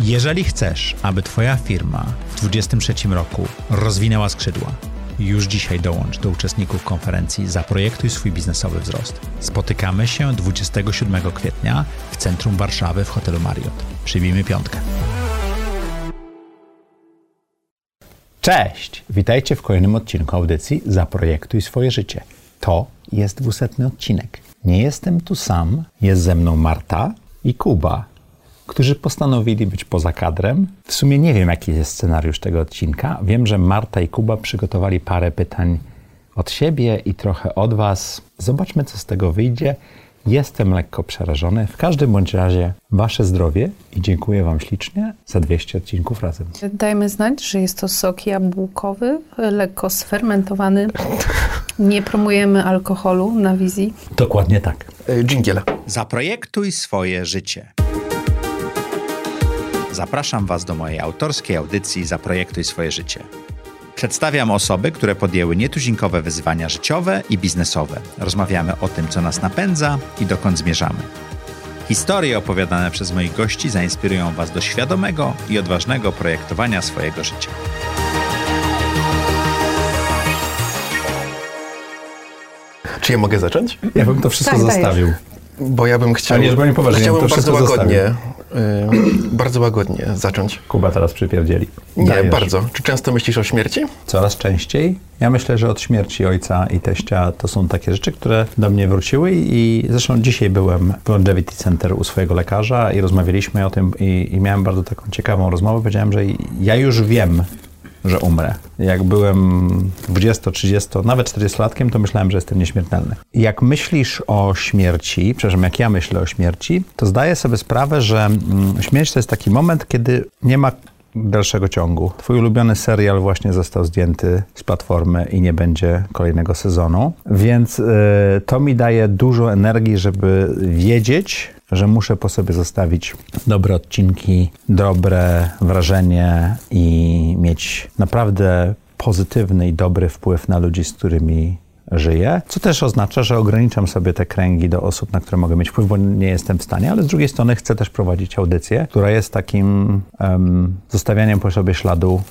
Jeżeli chcesz, aby Twoja firma w 2023 roku rozwinęła skrzydła, już dzisiaj dołącz do uczestników konferencji Zaprojektuj swój biznesowy wzrost. Spotykamy się 27 kwietnia w centrum Warszawy w hotelu Marriott. Przybijmy piątkę. Cześć! Witajcie w kolejnym odcinku audycji Zaprojektuj swoje życie. To jest dwusetny odcinek. Nie jestem tu sam, jest ze mną Marta i Kuba, którzy postanowili być poza kadrem. W sumie nie wiem, jaki jest scenariusz tego odcinka. Wiem, że Marta i Kuba przygotowali parę pytań od siebie i trochę od Was. Zobaczmy, co z tego wyjdzie. Jestem lekko przerażony. W każdym bądź razie Wasze zdrowie i dziękuję Wam ślicznie za 200 odcinków razem. Dajmy znać, że jest to sok jabłkowy, lekko sfermentowany. Nie promujemy alkoholu na wizji. Dokładnie tak. Dżingiel. Zaprojektuj swoje życie. Zapraszam Was do mojej autorskiej audycji Zaprojektuj swoje życie. Przedstawiam osoby, które podjęły nietuzinkowe wyzwania życiowe i biznesowe. Rozmawiamy o tym, co nas napędza i dokąd zmierzamy. Historie opowiadane przez moich gości zainspirują Was do świadomego i odważnego projektowania swojego życia. Czy ja mogę zacząć? Ja bym to wszystko Tak, zostawił. Bo ja bym chciał. Ale nie, poważnie, chciałbym to bardzo łagodnie. Bardzo łagodnie zacząć. Kuba teraz przypierdzieli. Nie, Dajesz. bardzo. Czy często myślisz o śmierci? Coraz częściej. Ja myślę, że od śmierci ojca i teścia to są takie rzeczy, które do mnie wróciły i zresztą dzisiaj byłem w Longevity Center u swojego lekarza i rozmawialiśmy o tym i, i miałem bardzo taką ciekawą rozmowę. Powiedziałem, że ja już wiem, że umrę. Jak byłem 20, 30, nawet 40-latkiem, to myślałem, że jestem nieśmiertelny. Jak myślisz o śmierci, przepraszam, jak ja myślę o śmierci, to zdaję sobie sprawę, że mm, śmierć to jest taki moment, kiedy nie ma dalszego ciągu. Twój ulubiony serial właśnie został zdjęty z platformy i nie będzie kolejnego sezonu, więc y, to mi daje dużo energii, żeby wiedzieć, że muszę po sobie zostawić dobre odcinki, dobre wrażenie i mieć naprawdę pozytywny i dobry wpływ na ludzi, z którymi żyję, co też oznacza, że ograniczam sobie te kręgi do osób, na które mogę mieć wpływ, bo nie jestem w stanie, ale z drugiej strony chcę też prowadzić audycję, która jest takim um, zostawianiem po sobie śladu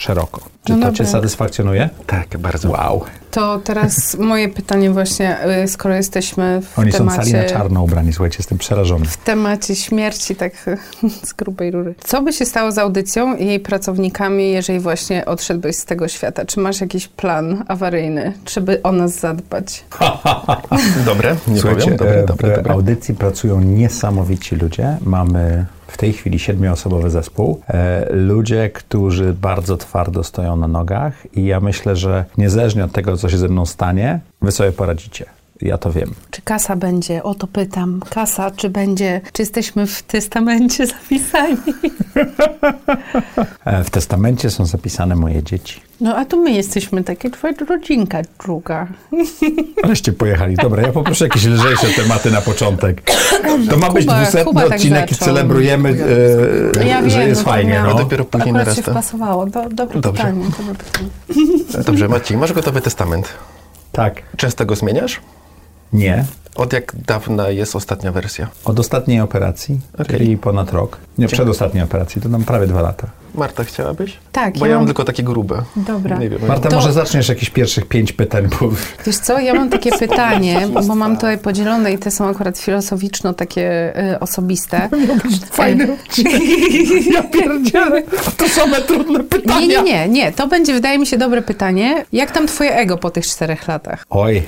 szeroko. Czy No to dobra. Cię satysfakcjonuje? Tak, bardzo. Wow. To teraz moje pytanie właśnie, y, skoro jesteśmy w Oni są temacie... cali na czarno ubrani, słuchajcie, jestem przerażony. w temacie śmierci, tak z grubej rury. Co by się stało z audycją i jej pracownikami, jeżeli właśnie odszedłbyś z tego świata? Czy masz jakiś plan awaryjny? Czy by o nas zadbać? Dobre, nie Słuchajcie, powiem. Dobre, e, dobre, w dobre. audycji pracują niesamowici ludzie. Mamy w tej chwili siedmioosobowy zespół. E, ludzie, którzy bardzo twardo stoją na nogach i ja myślę, że niezależnie od tego, co się ze mną stanie, wy sobie poradzicie. Ja to wiem. Czy kasa będzie? O to pytam. Kasa, czy będzie? Czy jesteśmy w testamencie zapisani? E, w testamencie są zapisane moje dzieci. No a tu my jesteśmy takie, twoja rodzinka druga. Wreszcie pojechali. Dobra, ja poproszę jakieś lżejsze tematy na początek. To ma być Kuba- dwusetny Kuba tak odcinek i celebrujemy, e, Ja że wiem, jest no to fajnie. No. Dopiero później Akurat się wpasowało. Do, dobre Dobrze. pytanie. Dobre pytanie. Dobrze, Maciej, masz gotowy testament. Tak. Często go zmieniasz? Nie. Od jak dawna jest ostatnia wersja? Od ostatniej operacji, Okej. czyli ponad rok. Nie, przedostatniej operacji, to nam prawie dwa lata. Marta, chciałabyś? Tak, Bo ja ja mam mam- tylko takie grube. Dobra. Nie wiem. Marta, To- może zaczniesz jakieś pierwszych pięć pytań, bo Wiesz co, ja mam takie pytanie, bo mam tutaj podzielone i te są akurat filozoficzno takie y, osobiste. fajny odcinek. Ja pierdzielę. To same trudne pytania. Nie, nie, nie, nie. To będzie, wydaje mi się, dobre pytanie. Jak tam twoje ego po tych czterech latach? Oj,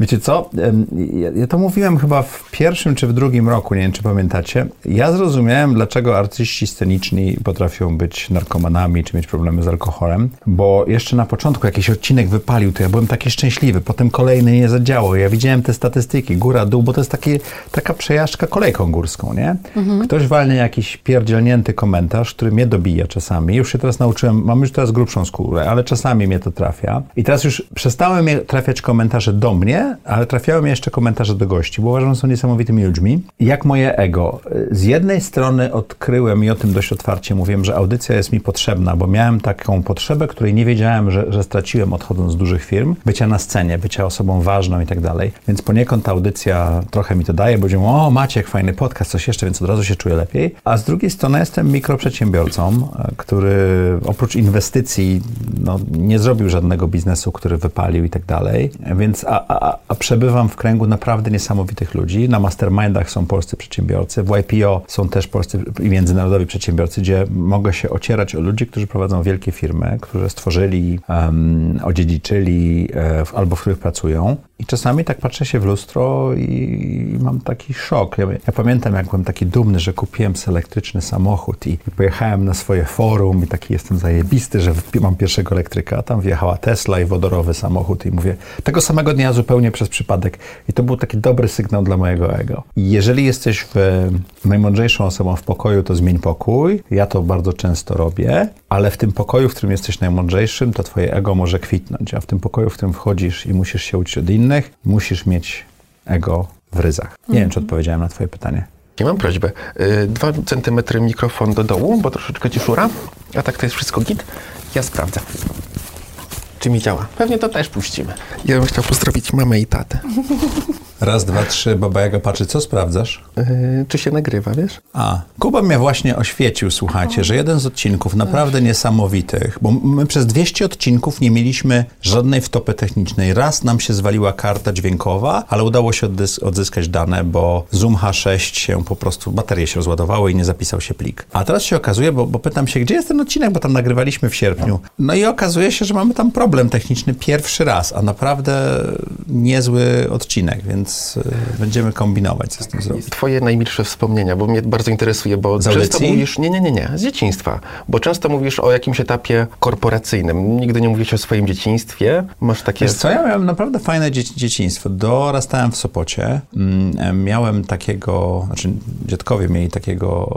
wiecie co? Ja, ja to mówiłem chyba w pierwszym czy w drugim roku, nie wiem czy pamiętacie. Ja zrozumiałem, dlaczego artyści sceniczni potrafią być narkomanami czy mieć problemy z alkoholem, bo jeszcze na początku jakiś odcinek wypalił, to ja byłem taki szczęśliwy, potem kolejny nie zadziałał. Ja widziałem te statystyki, góra, dół, bo to jest taki, taka przejażdżka kolejką górską, nie? Ktoś walnie jakiś pierdzielnięty komentarz, który mnie dobija czasami. Już się teraz nauczyłem, mam już teraz grubszą skórę, ale czasami mnie to trafia. I teraz już przestały mnie trafiać komentarze do mnie, ale trafiały mi jeszcze komentarze do gości, bo uważam, że są niesamowitymi ludźmi. Jak moje ego. Z jednej strony odkryłem i o tym dość otwarcie mówiłem, że audycja jest mi potrzebna, bo miałem taką potrzebę, której nie wiedziałem, że, że straciłem odchodząc z dużych firm, bycia na scenie, bycia osobą ważną i tak dalej. Więc poniekąd ta audycja trochę mi to daje, bo mówią, o Maciek, fajny podcast, coś jeszcze, więc od razu się czuję lepiej. A z drugiej strony jestem mikroprzedsiębiorcą, który oprócz inwestycji no, nie zrobił żadnego biznesu, który wypalił i tak dalej. Więc a, a, a przebywam w kręgu naprawdę niesamowitych ludzi. Na mastermindach są polscy przedsiębiorcy, w YPO są też polscy i międzynarodowi przedsiębiorcy, gdzie mogę się ocierać o ludzi, którzy prowadzą wielkie firmy, które stworzyli, um, odziedziczyli uh, albo w których pracują. I czasami tak patrzę się w lustro i, mam taki szok. Ja, ja, pamiętam, jak byłem taki dumny, że kupiłem elektryczny samochód i, pojechałem na swoje forum i taki jestem zajebisty, że mam pierwszego elektryka. Tam wjechała Tesla i wodorowy samochód i mówię, tego samego dnia zupełnie przez przypadek. I to był taki dobry sygnał dla mojego ego. Jeżeli jesteś w, najmądrzejszą osobą w pokoju, to zmień pokój. Ja to bardzo często robię, ale w tym pokoju, w którym jesteś najmądrzejszym, to twoje ego może kwitnąć. A w tym pokoju, w którym wchodzisz i musisz się uczyć od innych, musisz mieć ego w ryzach. Nie wiem, czy odpowiedziałem na twoje pytanie. Ja mam prośbę. Y, dwa centymetry mikrofon do dołu, bo troszeczkę ci szura. A tak to jest wszystko git. Ja sprawdzę, czy mi działa. Pewnie to też puścimy. Ja bym chciał pozdrowić mamę i tatę. Raz, dwa, trzy, Baba Jaga patrzy. Co sprawdzasz? Yy, czy się nagrywa, wiesz? A, Kuba mnie właśnie oświecił, słuchajcie, że jeden z odcinków naprawdę niesamowitych, bo my przez 200 odcinków nie mieliśmy żadnej wtopy technicznej. Raz nam się zwaliła karta dźwiękowa, ale udało się odzyskać dane, bo Zoom H6 się po prostu, baterie się rozładowały i nie zapisał się plik. A teraz się okazuje, bo, bo pytam się, gdzie jest ten odcinek, bo tam nagrywaliśmy w sierpniu. No i okazuje się, że mamy tam problem techniczny pierwszy raz, a naprawdę niezły odcinek, więc więc y, będziemy kombinować, co z tym zrobić. Twoje najmilsze wspomnienia, bo mnie bardzo interesuje, bo z często mówisz, nie, nie, nie, nie, z dzieciństwa, bo często mówisz o jakimś etapie korporacyjnym, nigdy nie mówisz o swoim dzieciństwie, masz takie... Wiesz co, ja miałem naprawdę fajne dzie dzieciństwo. Dorastałem w Sopocie, mm, miałem takiego, znaczy dziadkowie mieli takiego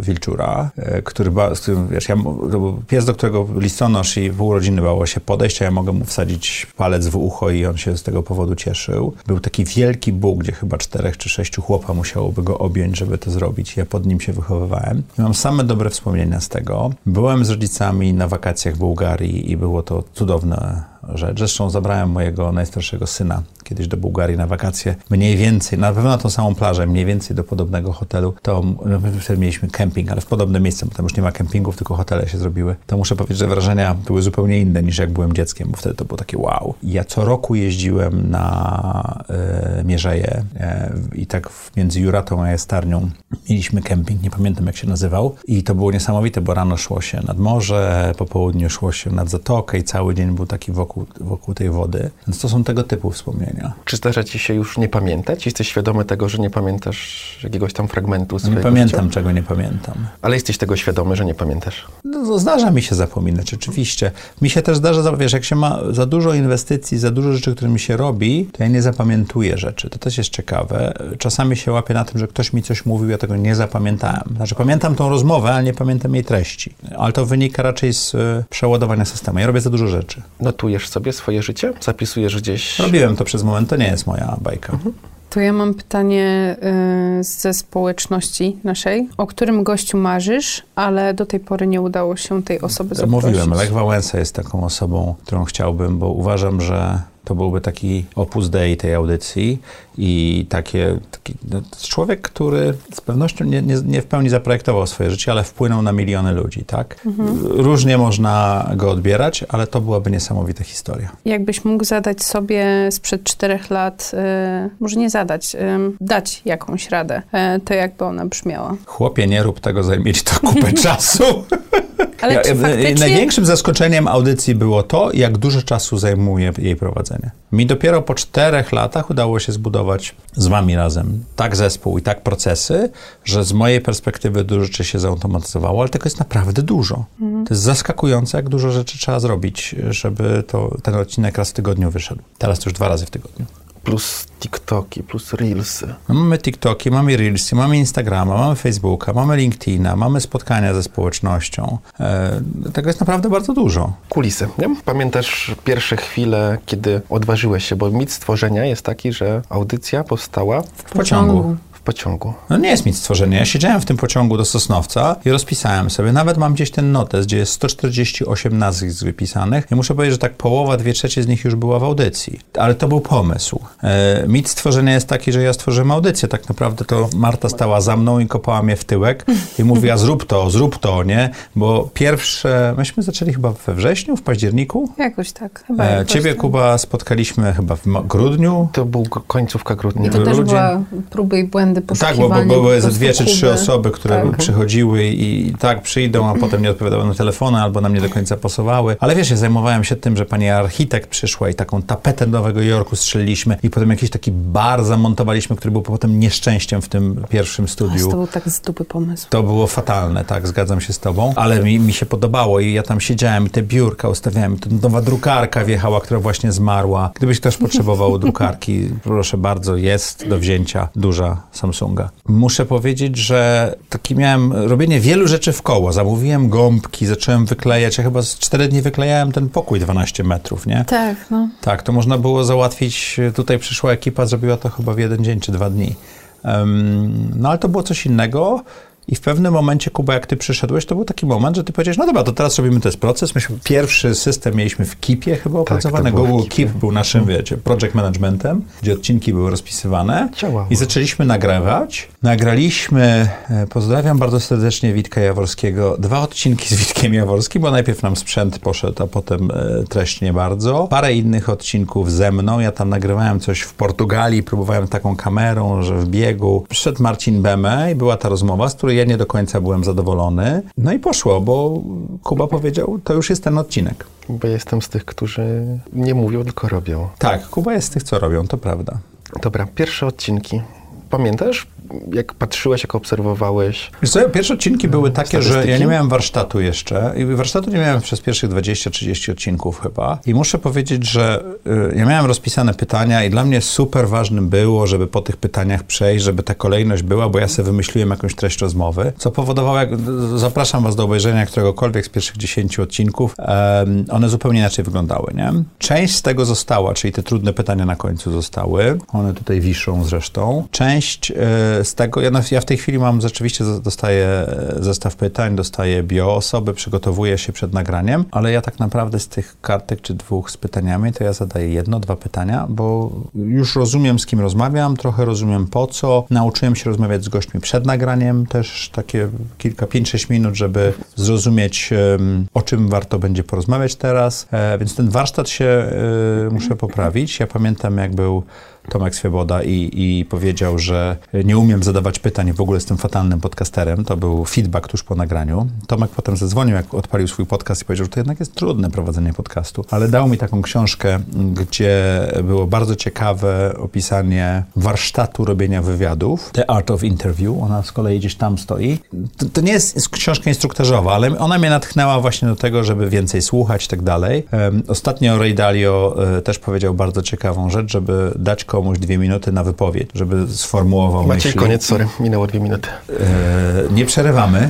wilczura, e, który, z którym, wiesz, ja, to był pies, do którego listonosz i pół rodziny bało się podejść, a ja mogę mu wsadzić palec w ucho i on się z tego powodu cieszył. Był taki wielki Bóg, gdzie chyba czterech czy sześciu chłopa musiałoby go objąć, żeby to zrobić. Ja pod nim się wychowywałem. I mam same dobre wspomnienia z tego. Byłem z rodzicami na wakacjach w Bułgarii i było to cudowne rzecz. Zresztą zabrałem mojego najstarszego syna kiedyś do Bułgarii na wakacje, mniej więcej, na pewno na tą samą plażę, mniej więcej do podobnego hotelu. To no, wtedy mieliśmy kemping, ale w podobne miejsce, bo tam już nie ma kempingów, tylko hotele się zrobiły. To muszę powiedzieć, że wrażenia były zupełnie inne niż jak byłem dzieckiem, bo wtedy to było takie wow. Ja co roku jeździłem na e, Mierzeję e, i tak między Juratą a Jastarnią mieliśmy kemping, nie pamiętam jak się nazywał i to było niesamowite, bo rano szło się nad morze, po południu szło się nad zatokę i cały dzień był taki wokół, wokół tej wody. Więc to są tego typu wspomnienia. Czy zdarza ci się już nie pamiętać? Jesteś świadomy tego, że nie pamiętasz jakiegoś tam fragmentu swojego Nie pamiętam, życia? czego nie pamiętam. Ale jesteś tego świadomy, że nie pamiętasz? No, zdarza mi się zapominać, oczywiście. Mi się też zdarza, wiesz, jak się ma za dużo inwestycji, za dużo rzeczy, którymi się robi, to ja nie zapamiętuję rzeczy. To też jest ciekawe. Czasami się łapię na tym, że ktoś mi coś mówił, ja tego nie zapamiętałem. Znaczy pamiętam tą rozmowę, ale nie pamiętam jej treści. Ale to wynika raczej z e, przeładowania systemu. Ja robię za dużo rzeczy. Notujesz sobie swoje życie? Zapisujesz gdzieś? Robiłem to przez moment, to nie jest moja bajka. Mhm. To ja mam pytanie y, ze społeczności naszej. O którym gościu marzysz, ale do tej pory nie udało się tej osoby zaprosić? Mówiłem, Lech Wałęsa jest taką osobą, którą chciałbym, bo uważam, że to byłby taki opus dei tej audycji i takie, taki no, człowiek, który z pewnością nie, nie, nie, w pełni zaprojektował swoje życie, ale wpłynął na miliony ludzi, tak? Mhm. Różnie można go odbierać, ale to byłaby niesamowita historia. Jakbyś mógł zadać sobie sprzed czterech lat, yy, może nie zadać, yy, dać jakąś radę, yy, to jakby ona brzmiała? Chłopie, nie rób tego, zajmie ci to kupę czasu. Ale ja, faktycznie... Największym zaskoczeniem audycji było to, jak dużo czasu zajmuje jej prowadzenie. Mi dopiero po czterech latach udało się zbudować z wami razem tak zespół i tak procesy, że z mojej perspektywy dużo rzeczy się zautomatyzowało, ale tego jest naprawdę dużo. Mhm. To jest zaskakujące, jak dużo rzeczy trzeba zrobić, żeby to, ten odcinek raz w tygodniu wyszedł. Teraz to już dwa razy w tygodniu. Plus TikToki, plus Reelsy. No mamy TikToki, mamy Reelsy, mamy Instagrama, mamy Facebooka, mamy LinkedIna, mamy spotkania ze społecznością. E, tego jest naprawdę bardzo dużo. Kulisy, nie? Pamiętasz pierwsze chwile, kiedy odważyłeś się, bo mit stworzenia jest taki, że audycja powstała W pociągu. Pociągu. No nie jest nic stworzenie. Ja siedziałem w tym pociągu do Sosnowca i rozpisałem sobie. Nawet mam gdzieś ten notes, gdzie jest 148 nazwisk wypisanych i muszę powiedzieć, że tak połowa, dwie trzecie z nich już była w audycji. Ale to był pomysł. E, mit stworzenia jest taki, że ja stworzyłem audycję. Tak naprawdę to Marta stała za mną i kopała mnie w tyłek i mówiła zrób to, zrób to, nie? Bo pierwsze, myśmy zaczęli chyba we wrześniu, w październiku. Jakoś tak. Chyba E, jakoś ciebie, tak. Kuba, spotkaliśmy chyba w grudniu. To był końcówka grudnia. I to też grudzień. była próby i błędy, Tak, bo, poszukiwanie bo były ze dwie czy trzy Kuby. osoby, które Tak. przychodziły i, tak przyjdą, a potem nie odpowiadały na telefony albo nam nie do końca pasowały. Ale wiesz, ja zajmowałem się tym, że pani architekt przyszła i taką tapetę Nowego Jorku strzeliliśmy i potem jakiś taki bar zamontowaliśmy, który był potem nieszczęściem w tym pierwszym To studiu. był tak z dupy pomysł. To było fatalne, tak, zgadzam się z tobą, ale mi, mi się podobało i ja tam siedziałem i te biurka ustawiałem, i to nowa drukarka wjechała, która właśnie zmarła. Gdybyś ktoś potrzebował drukarki, proszę bardzo, jest do wzięcia duża Samsunga. Muszę powiedzieć, że taki miałem robienie wielu rzeczy w koło. Zamówiłem gąbki, zacząłem wyklejać, ja chyba z cztery dni wyklejałem ten pokój 12 metrów, nie? Tak, no. Tak, to można było załatwić. Tutaj przyszła ekipa, zrobiła to chyba w jeden dzień czy dwa dni. Em, no ale to było coś innego. I w pewnym momencie, Kuba, jak ty przyszedłeś, to był taki moment, że ty powiedziałeś, no dobra, to teraz robimy ten proces. Myśmy pierwszy system mieliśmy w Kipie chyba opracowany. to było w Google. Keep był naszym, wiecie, project managementem, gdzie odcinki były rozpisywane. Działało. I zaczęliśmy nagrywać. Nagraliśmy, e, pozdrawiam bardzo serdecznie Witka Jaworskiego, dwa odcinki z Witkiem Jaworskim, bo najpierw nam sprzęt poszedł, a potem e, treść nie bardzo. Parę innych odcinków ze mną. Ja tam nagrywałem coś w Portugalii, próbowałem taką kamerą, że w biegu. Przyszedł Marcin Beme i była ta rozmowa, z której ja nie do końca byłem zadowolony. No i poszło, bo Kuba powiedział, to już jest ten odcinek. Bo ja jestem z tych, którzy nie mówią, tylko robią. Tak, Kuba jest z tych, co robią, to prawda. Dobra, pierwsze odcinki. Pamiętasz, jak patrzyłeś, jak obserwowałeś? Wiesz co, pierwsze odcinki były takie, że ja nie miałem warsztatu jeszcze i warsztatu nie miałem przez pierwszych 20-30 odcinków chyba i muszę powiedzieć, że y, ja miałem rozpisane pytania i dla mnie super ważnym było, żeby po tych pytaniach przejść, żeby ta kolejność była, bo ja sobie wymyśliłem jakąś treść rozmowy, co powodowało, jak, zapraszam was do obejrzenia któregokolwiek z pierwszych 10 odcinków, one zupełnie inaczej wyglądały, nie? Część z tego została, czyli te trudne pytania na końcu zostały, one tutaj wiszą zresztą. Część e, z tego, ja, ja w tej chwili mam rzeczywiście, dostaję e, zestaw pytań, dostaję bio osoby, przygotowuję się przed nagraniem, ale ja tak naprawdę z tych kartek czy dwóch z pytaniami, to ja zadaję jedno, dwa pytania, bo już rozumiem, z kim rozmawiam, trochę rozumiem po co. Nauczyłem się rozmawiać z gośćmi przed nagraniem, też takie kilka, pięć, sześć minut, żeby zrozumieć, o czym warto będzie porozmawiać teraz. E, więc ten warsztat się e, muszę poprawić. Ja pamiętam, jak był Tomek Swoboda i, i powiedział, że nie umiem zadawać pytań, w ogóle jestem fatalnym podcasterem. To był feedback tuż po nagraniu. Tomek potem zadzwonił, jak odpalił swój podcast i powiedział, że to jednak jest trudne prowadzenie podcastu. Ale dał mi taką książkę, gdzie było bardzo ciekawe opisanie warsztatu robienia wywiadów. The Art of Interview. Ona z kolei gdzieś tam stoi. To, to nie jest książka instruktażowa, ale ona mnie natchnęła właśnie do tego, żeby więcej słuchać i tak dalej. Ostatnio Ray Dalio e, też powiedział bardzo ciekawą rzecz, żeby dać komuś dwie minuty na wypowiedź, żeby sformułował Maciej, myśli. koniec, sorry, minęło dwie minuty. E, nie przerywamy.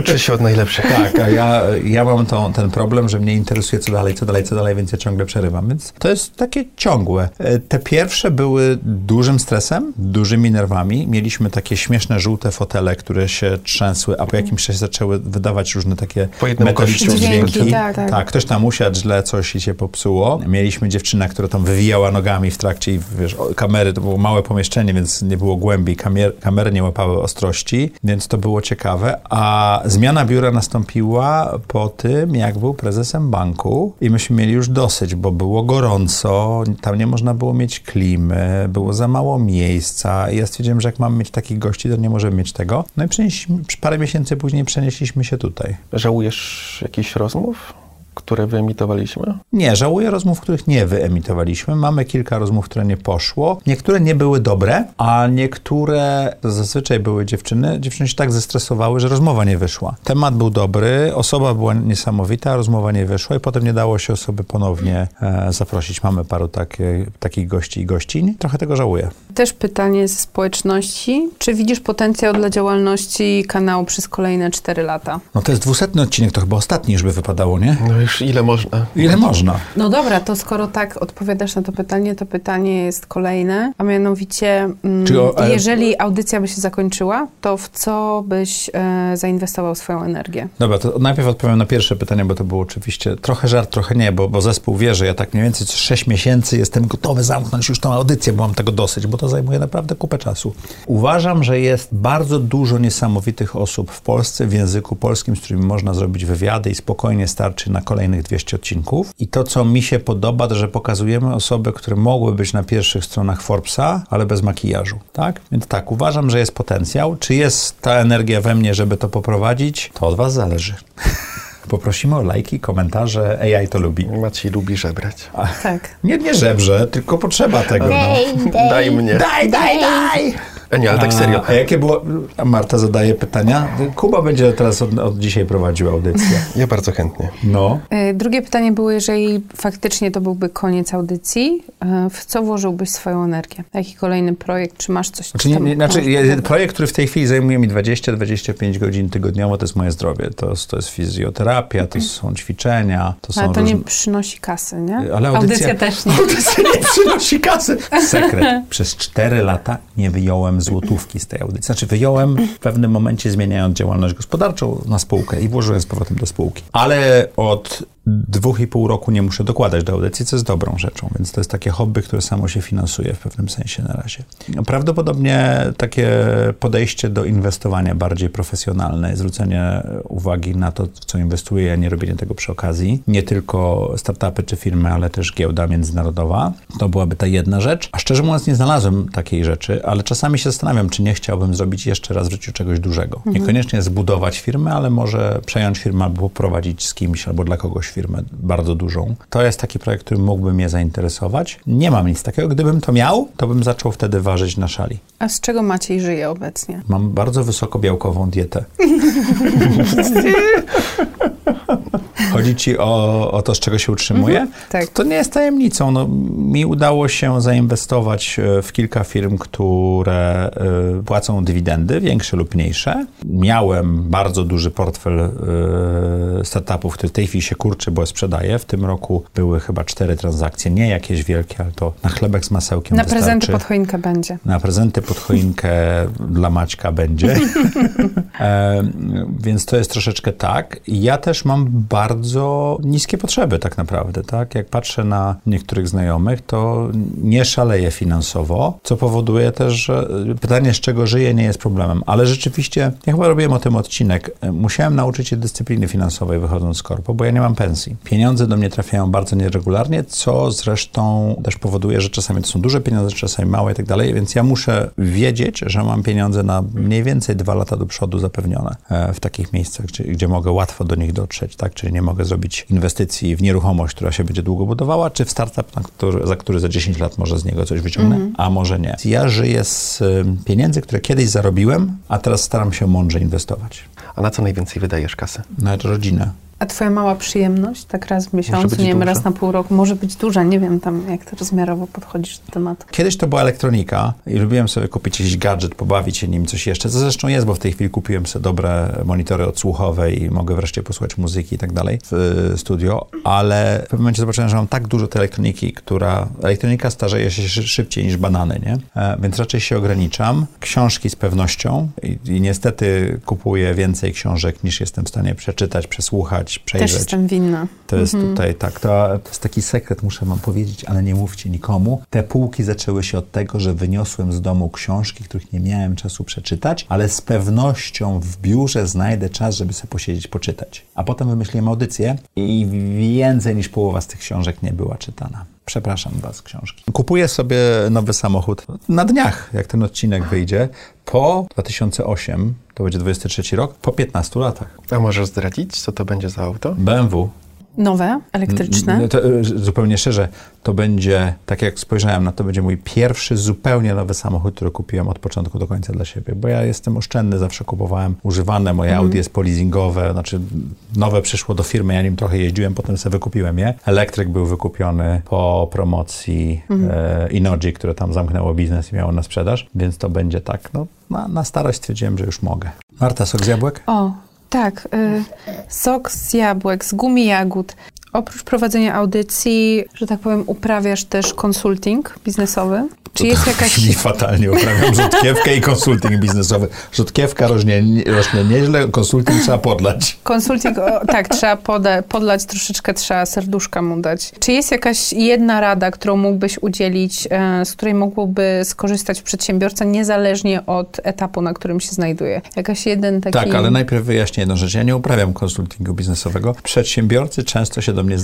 Uczy się od najlepszych. Tak, a ja, ja mam tą, ten problem, że mnie interesuje co dalej, co dalej, co dalej, więc ja ciągle przerywam. Więc to jest takie ciągłe. E, Te pierwsze były dużym stresem, dużymi nerwami. Mieliśmy takie śmieszne, żółte fotele, które się trzęsły, a po jakimś czasie zaczęły wydawać różne takie Po jednym metaliczne dźwięki. Dźwięki, tak, tak. tak, ktoś tam usiadł źle, coś i się popsuło. Mieliśmy dziewczynę, która tam wywijała nogami w trakcie i wiesz, kamery, to było małe pomieszczenie, więc nie było głębi, kamer, kamery nie łapały ostrości, więc to było ciekawe. A zmiana biura nastąpiła po tym, jak był prezesem banku i myśmy mieli już dosyć, bo było gorąco, tam nie można było mieć klimy, było za mało miejsca i ja stwierdziłem, że jak mamy mieć takich gości, to nie możemy mieć tego. No i parę miesięcy później przenieśliśmy się tutaj. Żałujesz jakichś rozmów, które wyemitowaliśmy? Nie, żałuję rozmów, których nie wyemitowaliśmy. Mamy kilka rozmów, które nie poszło. Niektóre nie były dobre, a niektóre, to zazwyczaj były dziewczyny, dziewczyny się tak zestresowały, że rozmowa nie wyszła. Temat był dobry, osoba była niesamowita, rozmowa nie wyszła i potem nie dało się osoby ponownie e, zaprosić. Mamy paru takie, takich gości i gościń. Trochę tego żałuję. Też pytanie ze społeczności. Czy widzisz potencjał dla działalności kanału przez kolejne 4 lata? No to jest dwusetny odcinek, to chyba ostatni już by wypadało, nie? No już ile można? Ile można? No dobra, to skoro tak odpowiadasz na to pytanie, to pytanie jest kolejne, a mianowicie, mm, o- ale- jeżeli audycja by się zakończyła, to w co byś e, zainwestował swoją energię? Dobra, to najpierw odpowiem na pierwsze pytanie, bo to było oczywiście trochę żart, trochę nie, bo, bo zespół wie, że ja tak mniej więcej co 6 miesięcy jestem gotowy zamknąć już tą audycję, bo mam tego dosyć, bo to zajmuje naprawdę kupę czasu. Uważam, że jest bardzo dużo niesamowitych osób w Polsce w języku polskim, z którymi można zrobić wywiady i spokojnie starczy na kolejnych 200 odcinków. I to, co mi się podoba, to że pokazujemy osoby, które mogły być na pierwszych stronach Forbesa, ale bez makijażu, tak? Więc tak, uważam, że jest potencjał. Czy jest ta energia we mnie, żeby to poprowadzić? To od was zależy. Poprosimy o lajki, komentarze. AI to lubi. Maciej lubi żebrać. Tak. Nie, nie żebrze, tylko potrzeba tego. No. Daj mnie. Daj, daj, daj! E, nie, ale tak serio. A jakie było... A Marta zadaje pytania. Kuba będzie teraz od, od dzisiaj prowadził audycję. Ja bardzo chętnie. No. E, Drugie pytanie było, jeżeli faktycznie to byłby koniec audycji, e, w co włożyłbyś swoją energię? Jaki kolejny projekt? Czy masz coś? Znaczy, nie, nie, znaczy projekt, który w tej chwili zajmuje mi 20-25 godzin tygodniowo, to jest moje zdrowie. To, jest- to jest fizjoterapia, to są ćwiczenia, to są Ale to różne... nie przynosi kasy, nie? Ale audycja, też nie. Audycja nie przynosi kasy. Sekret. Przez 4 lata nie wyjąłem złotówki z tej audycji. Znaczy wyjąłem w pewnym momencie zmieniając działalność gospodarczą na spółkę i włożyłem z powrotem do spółki. Ale od dwóch i pół roku nie muszę dokładać do audycji, co jest dobrą rzeczą, więc to jest takie hobby, które samo się finansuje w pewnym sensie na razie. Prawdopodobnie takie podejście do inwestowania bardziej profesjonalne, zwrócenie uwagi na to, w co inwestuję, a nie robienie tego przy okazji. Nie tylko startupy czy firmy, ale też giełda międzynarodowa. To byłaby ta jedna rzecz. A szczerze mówiąc, nie znalazłem takiej rzeczy, ale czasami się zastanawiam, czy nie chciałbym zrobić jeszcze raz w życiu czegoś dużego. Niekoniecznie zbudować firmę, ale może przejąć firmę albo prowadzić z kimś, albo dla kogoś firmę bardzo dużą. To jest taki projekt, który mógłby mnie zainteresować. Nie mam nic takiego. Gdybym to miał, to bym zaczął wtedy ważyć na szali. A z czego Maciej żyje obecnie? Mam bardzo wysokobiałkową dietę. Chodzi ci o, o to, z czego się utrzymuje? tak. To nie jest tajemnicą. No, mi udało się zainwestować e, w kilka firm, które e, płacą dywidendy, większe lub mniejsze. Miałem bardzo duży portfel e, startupów, który w tej chwili się kurczy, bo je sprzedaję. W tym roku były chyba cztery transakcje, nie jakieś wielkie, ale to na chlebek z masełkiem Na wystarczy. prezenty pod choinkę będzie. Na prezenty pod choinkę dla Maćka będzie. e, więc to jest troszeczkę tak. Ja też mam bardzo niskie potrzeby tak naprawdę, tak? Jak patrzę na niektórych znajomych, to nie szaleję finansowo, co powoduje też, że pytanie z czego żyję nie jest problemem. Ale rzeczywiście, ja chyba robiłem o tym odcinek, musiałem nauczyć się dyscypliny finansowej wychodząc z korpo, bo ja nie mam pensji. Pieniądze do mnie trafiają bardzo nieregularnie, co zresztą też powoduje, że czasami to są duże pieniądze, czasami małe i tak dalej, więc ja muszę wiedzieć, że mam pieniądze na mniej więcej dwa lata do przodu zapewnione e, w takich miejscach, gdzie, gdzie mogę łatwo do nich dotrzeć, tak? Czyli nie mogę zrobić inwestycji w nieruchomość, która się będzie długo budowała, czy w startup, na który, za który za 10 lat może z niego coś wyciągnę, a może nie. Ja żyję z pieniędzy, które kiedyś zarobiłem, a teraz staram się mądrze inwestować. A na co najwięcej wydajesz kasy? Na rodzinę. A twoja mała przyjemność, tak raz w miesiącu, nie wiem, raz na pół roku, może być duża, nie wiem tam, jak ty rozmiarowo podchodzisz do tematu. Kiedyś to była elektronika i lubiłem sobie kupić jakiś gadżet, pobawić się nim, coś jeszcze. Co zresztą jest, bo w tej chwili kupiłem sobie dobre monitory odsłuchowe i mogę wreszcie posłuchać muzyki i tak dalej w y, studio, ale w pewnym momencie zobaczyłem, że mam tak dużo tej elektroniki, która... Elektronika starzeje się szy- szybciej niż banany, nie? E, więc raczej się ograniczam. Książki z pewnością i, i niestety kupuję więcej książek niż jestem w stanie przeczytać, przesłuchać, przejrzeć. Też jestem winna. To jest tutaj tak, to, to jest taki sekret, muszę wam powiedzieć, ale nie mówcie nikomu. Te półki zaczęły się od tego, że wyniosłem z domu książki, których nie miałem czasu przeczytać, ale z pewnością w biurze znajdę czas, żeby sobie posiedzieć, poczytać. A potem wymyśliłem audycję i więcej niż połowa z tych książek nie była czytana. Przepraszam was, książki. Kupuję sobie nowy samochód na dniach, jak ten odcinek wyjdzie, po 2008, to będzie 23 rok, po 15 latach. A możesz zdradzić, co to będzie za auto? BMW Nowe, elektryczne? To, e, zupełnie szczerze, to będzie, tak jak spojrzałem na to, będzie mój pierwszy zupełnie nowy samochód, który kupiłem od początku do końca dla siebie, bo ja jestem oszczędny, zawsze kupowałem używane, moje Mhm. Audi jest polizingowe, znaczy nowe przyszło do firmy, ja nim trochę jeździłem, potem sobie wykupiłem je. Elektryk był wykupiony po promocji Mhm. e, Inoji, które tam zamknęło biznes i miało na sprzedaż, więc to będzie tak, no na, na starość stwierdziłem, że już mogę. Marta, sok z jabłek? O, tak. Y, sok z jabłek, z gumi jagód. Oprócz prowadzenia audycji, że tak powiem, uprawiasz też konsulting biznesowy? Czy jest jakaś... Brzmi fatalnie, uprawiam rzutkiewkę i konsulting biznesowy. Rzutkiewka rośnie, rośnie nieźle, konsulting trzeba podlać. Konsulting, o, tak, trzeba poda, podlać troszeczkę, trzeba serduszka mu dać. Czy jest jakaś jedna rada, którą mógłbyś udzielić, e, z której mógłby skorzystać przedsiębiorca, niezależnie od etapu, na którym się znajduje? Jakaś jeden taki... Tak, ale najpierw wyjaśnię jedną rzecz. Ja nie uprawiam konsultingu biznesowego. Przedsiębiorcy często się do mnie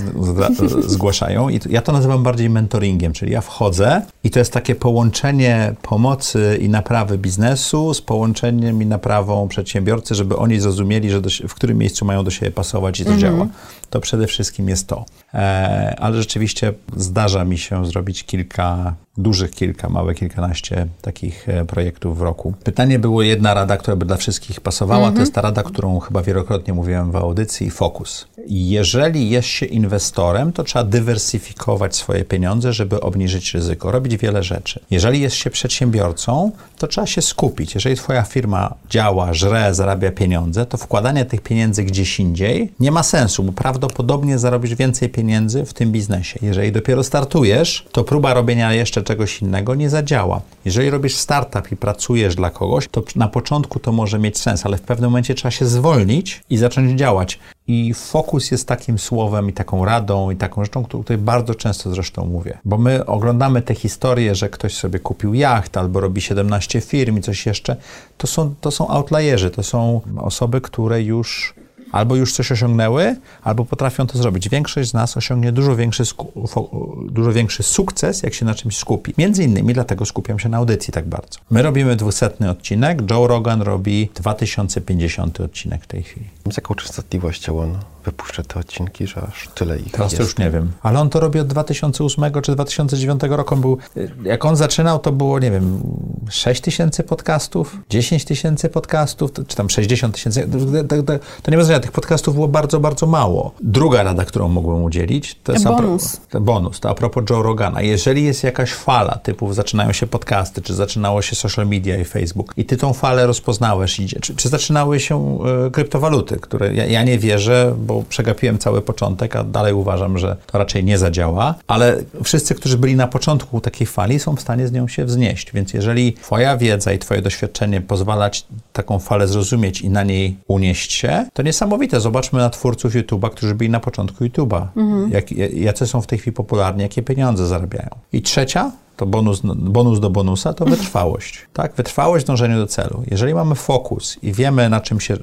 zgłaszają i ja to nazywam bardziej mentoringiem, czyli ja wchodzę i to jest takie połączenie pomocy i naprawy biznesu z połączeniem i naprawą przedsiębiorcy, żeby oni zrozumieli, że do, w którym miejscu mają do siebie pasować i to działa. To przede wszystkim jest to. E, ale rzeczywiście zdarza mi się zrobić kilka, dużych kilka, małe kilkanaście takich e, projektów w roku. Pytanie było jedna rada, która by dla wszystkich pasowała. To jest ta rada, którą chyba wielokrotnie mówiłem w audycji, fokus. Jeżeli jest się inwestorem, to trzeba dywersyfikować swoje pieniądze, żeby obniżyć ryzyko, robić wiele rzeczy. Jeżeli jest się przedsiębiorcą, to trzeba się skupić. Jeżeli twoja firma działa, żre, zarabia pieniądze, to wkładanie tych pieniędzy gdzieś indziej nie ma sensu, bo prawdopodobnie zarobisz więcej pieniędzy w tym biznesie. Jeżeli dopiero startujesz, to próba robienia jeszcze czegoś innego nie zadziała. Jeżeli robisz startup i pracujesz dla kogoś, to na początku to może mieć sens, ale w pewnym momencie trzeba się zwolnić i zacząć działać. I fokus jest takim słowem i taką radą i taką rzeczą, o której bardzo często zresztą mówię. Bo my oglądamy te historie, że ktoś sobie kupił jacht albo robi 17 firm i coś jeszcze. To są, to są outlayerzy, to są osoby, które już albo już coś osiągnęły, albo potrafią to zrobić. Większość z nas osiągnie dużo większy, dużo większy sukces, jak się na czymś skupi. Między innymi dlatego skupiam się na audycji tak bardzo. My robimy dwusetny odcinek, Joe Rogan robi 2050 odcinek w tej chwili. Z jaką częstotliwością on wypuszcza te odcinki, że aż tyle ich Teraz jest? to już nie wiem. Ale on to robi od 2008 czy 2009 roku. On był, jak on zaczynał, to było, nie wiem, 6 tysięcy podcastów, 10 tysięcy podcastów, czy tam 60 tysięcy. To, to, to, to nie ma znaczenia, tych podcastów było bardzo, bardzo mało. Druga rada, którą mogłem udzielić, to jest... pro- Bonus. to bonus, to a propos Joe Rogana. Jeżeli jest jakaś fala, typu zaczynają się podcasty, czy zaczynało się social media i Facebook i ty tą falę rozpoznałeś, idzie, czy, czy zaczynały się e, kryptowaluty, które ja, ja nie wierzę, bo przegapiłem cały początek, a dalej uważam, że to raczej nie zadziała, ale wszyscy, którzy byli na początku takiej fali, są w stanie z nią się wznieść, więc jeżeli twoja wiedza i twoje doświadczenie pozwala ci taką falę zrozumieć i na niej unieść się, to niesamowite. Zobaczmy na twórców YouTube'a, którzy byli na początku YouTube'a. Jak, jacy są w tej chwili popularni, jakie pieniądze zarabiają. I trzecia, to bonus, bonus do bonusa, to wytrwałość. Tak, wytrwałość w dążeniu do celu. Jeżeli mamy fokus i wiemy, na czym się e,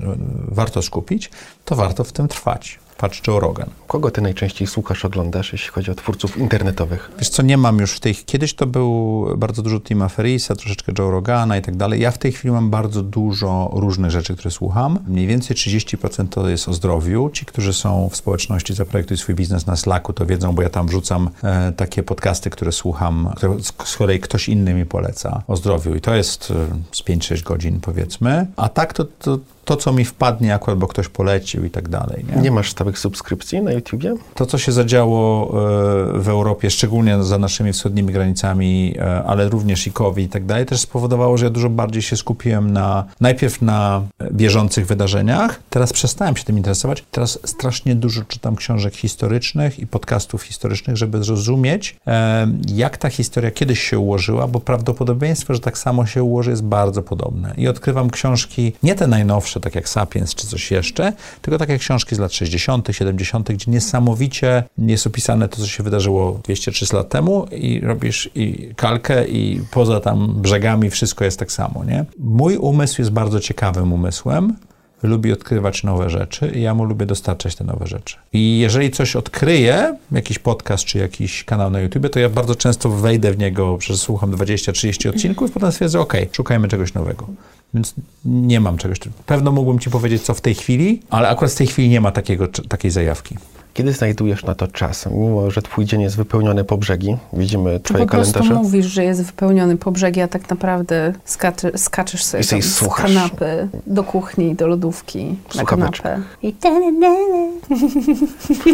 warto skupić, to warto w tym trwać. Patrz Joe Rogan. Kogo ty najczęściej słuchasz, oglądasz, jeśli chodzi o twórców internetowych? Wiesz co, nie mam już w tej... Kiedyś to był bardzo dużo Tima Ferrisa, troszeczkę Joe Rogana i tak dalej. Ja w tej chwili mam bardzo dużo różnych rzeczy, które słucham. Mniej więcej 30% to jest o zdrowiu. Ci, którzy są w społeczności Zaprojektuj swój biznes na Slacku, to wiedzą, bo ja tam wrzucam e, takie podcasty, które słucham, które z, z kolei ktoś inny mi poleca o zdrowiu. I to jest e, z 5-6 godzin, powiedzmy. A tak to, to, to, co mi wpadnie akurat, bo ktoś polecił i tak dalej. Nie? Nie masz stałych subskrypcji na YouTubie? To, co się zadziało e, w Europie, szczególnie za naszymi wschodnimi granicami, e, ale również i COVID i tak dalej, też spowodowało, że ja dużo bardziej się skupiłem na, najpierw na e, bieżących wydarzeniach, teraz przestałem się tym interesować, teraz strasznie dużo czytam książek historycznych i podcastów historycznych, żeby zrozumieć, jak ta historia kiedyś się ułożyła, bo prawdopodobieństwo, że tak samo się ułoży, jest bardzo podobne. I odkrywam książki, nie te najnowsze, tak jak Sapiens czy coś jeszcze, tylko takie książki z lat 60., 70., gdzie niesamowicie jest opisane to, co się wydarzyło 200-300 lat temu i robisz i kalkę i poza tam brzegami wszystko jest tak samo, nie? Mój umysł jest bardzo ciekawym umysłem, lubi odkrywać nowe rzeczy i ja mu lubię dostarczać te nowe rzeczy. I jeżeli coś odkryję, jakiś podcast czy jakiś kanał na YouTube, to ja bardzo często wejdę w niego, przesłucham 20-30 odcinków i potem stwierdzę, ok, szukajmy czegoś nowego. Więc nie mam czegoś. Pewno mógłbym ci powiedzieć, co w tej chwili, ale akurat w tej chwili nie ma takiego, takiej zajawki. Kiedy znajdujesz na to czas? Mimo, że twój dzień jest wypełniony po brzegi, widzimy Czy twoje po prostu kalendarze. mówisz, że jest wypełniony po brzegi, a tak naprawdę skacze, skaczesz sobie I sobie z kanapy do kuchni, do lodówki, na Słuchaweczkę. kanapę. I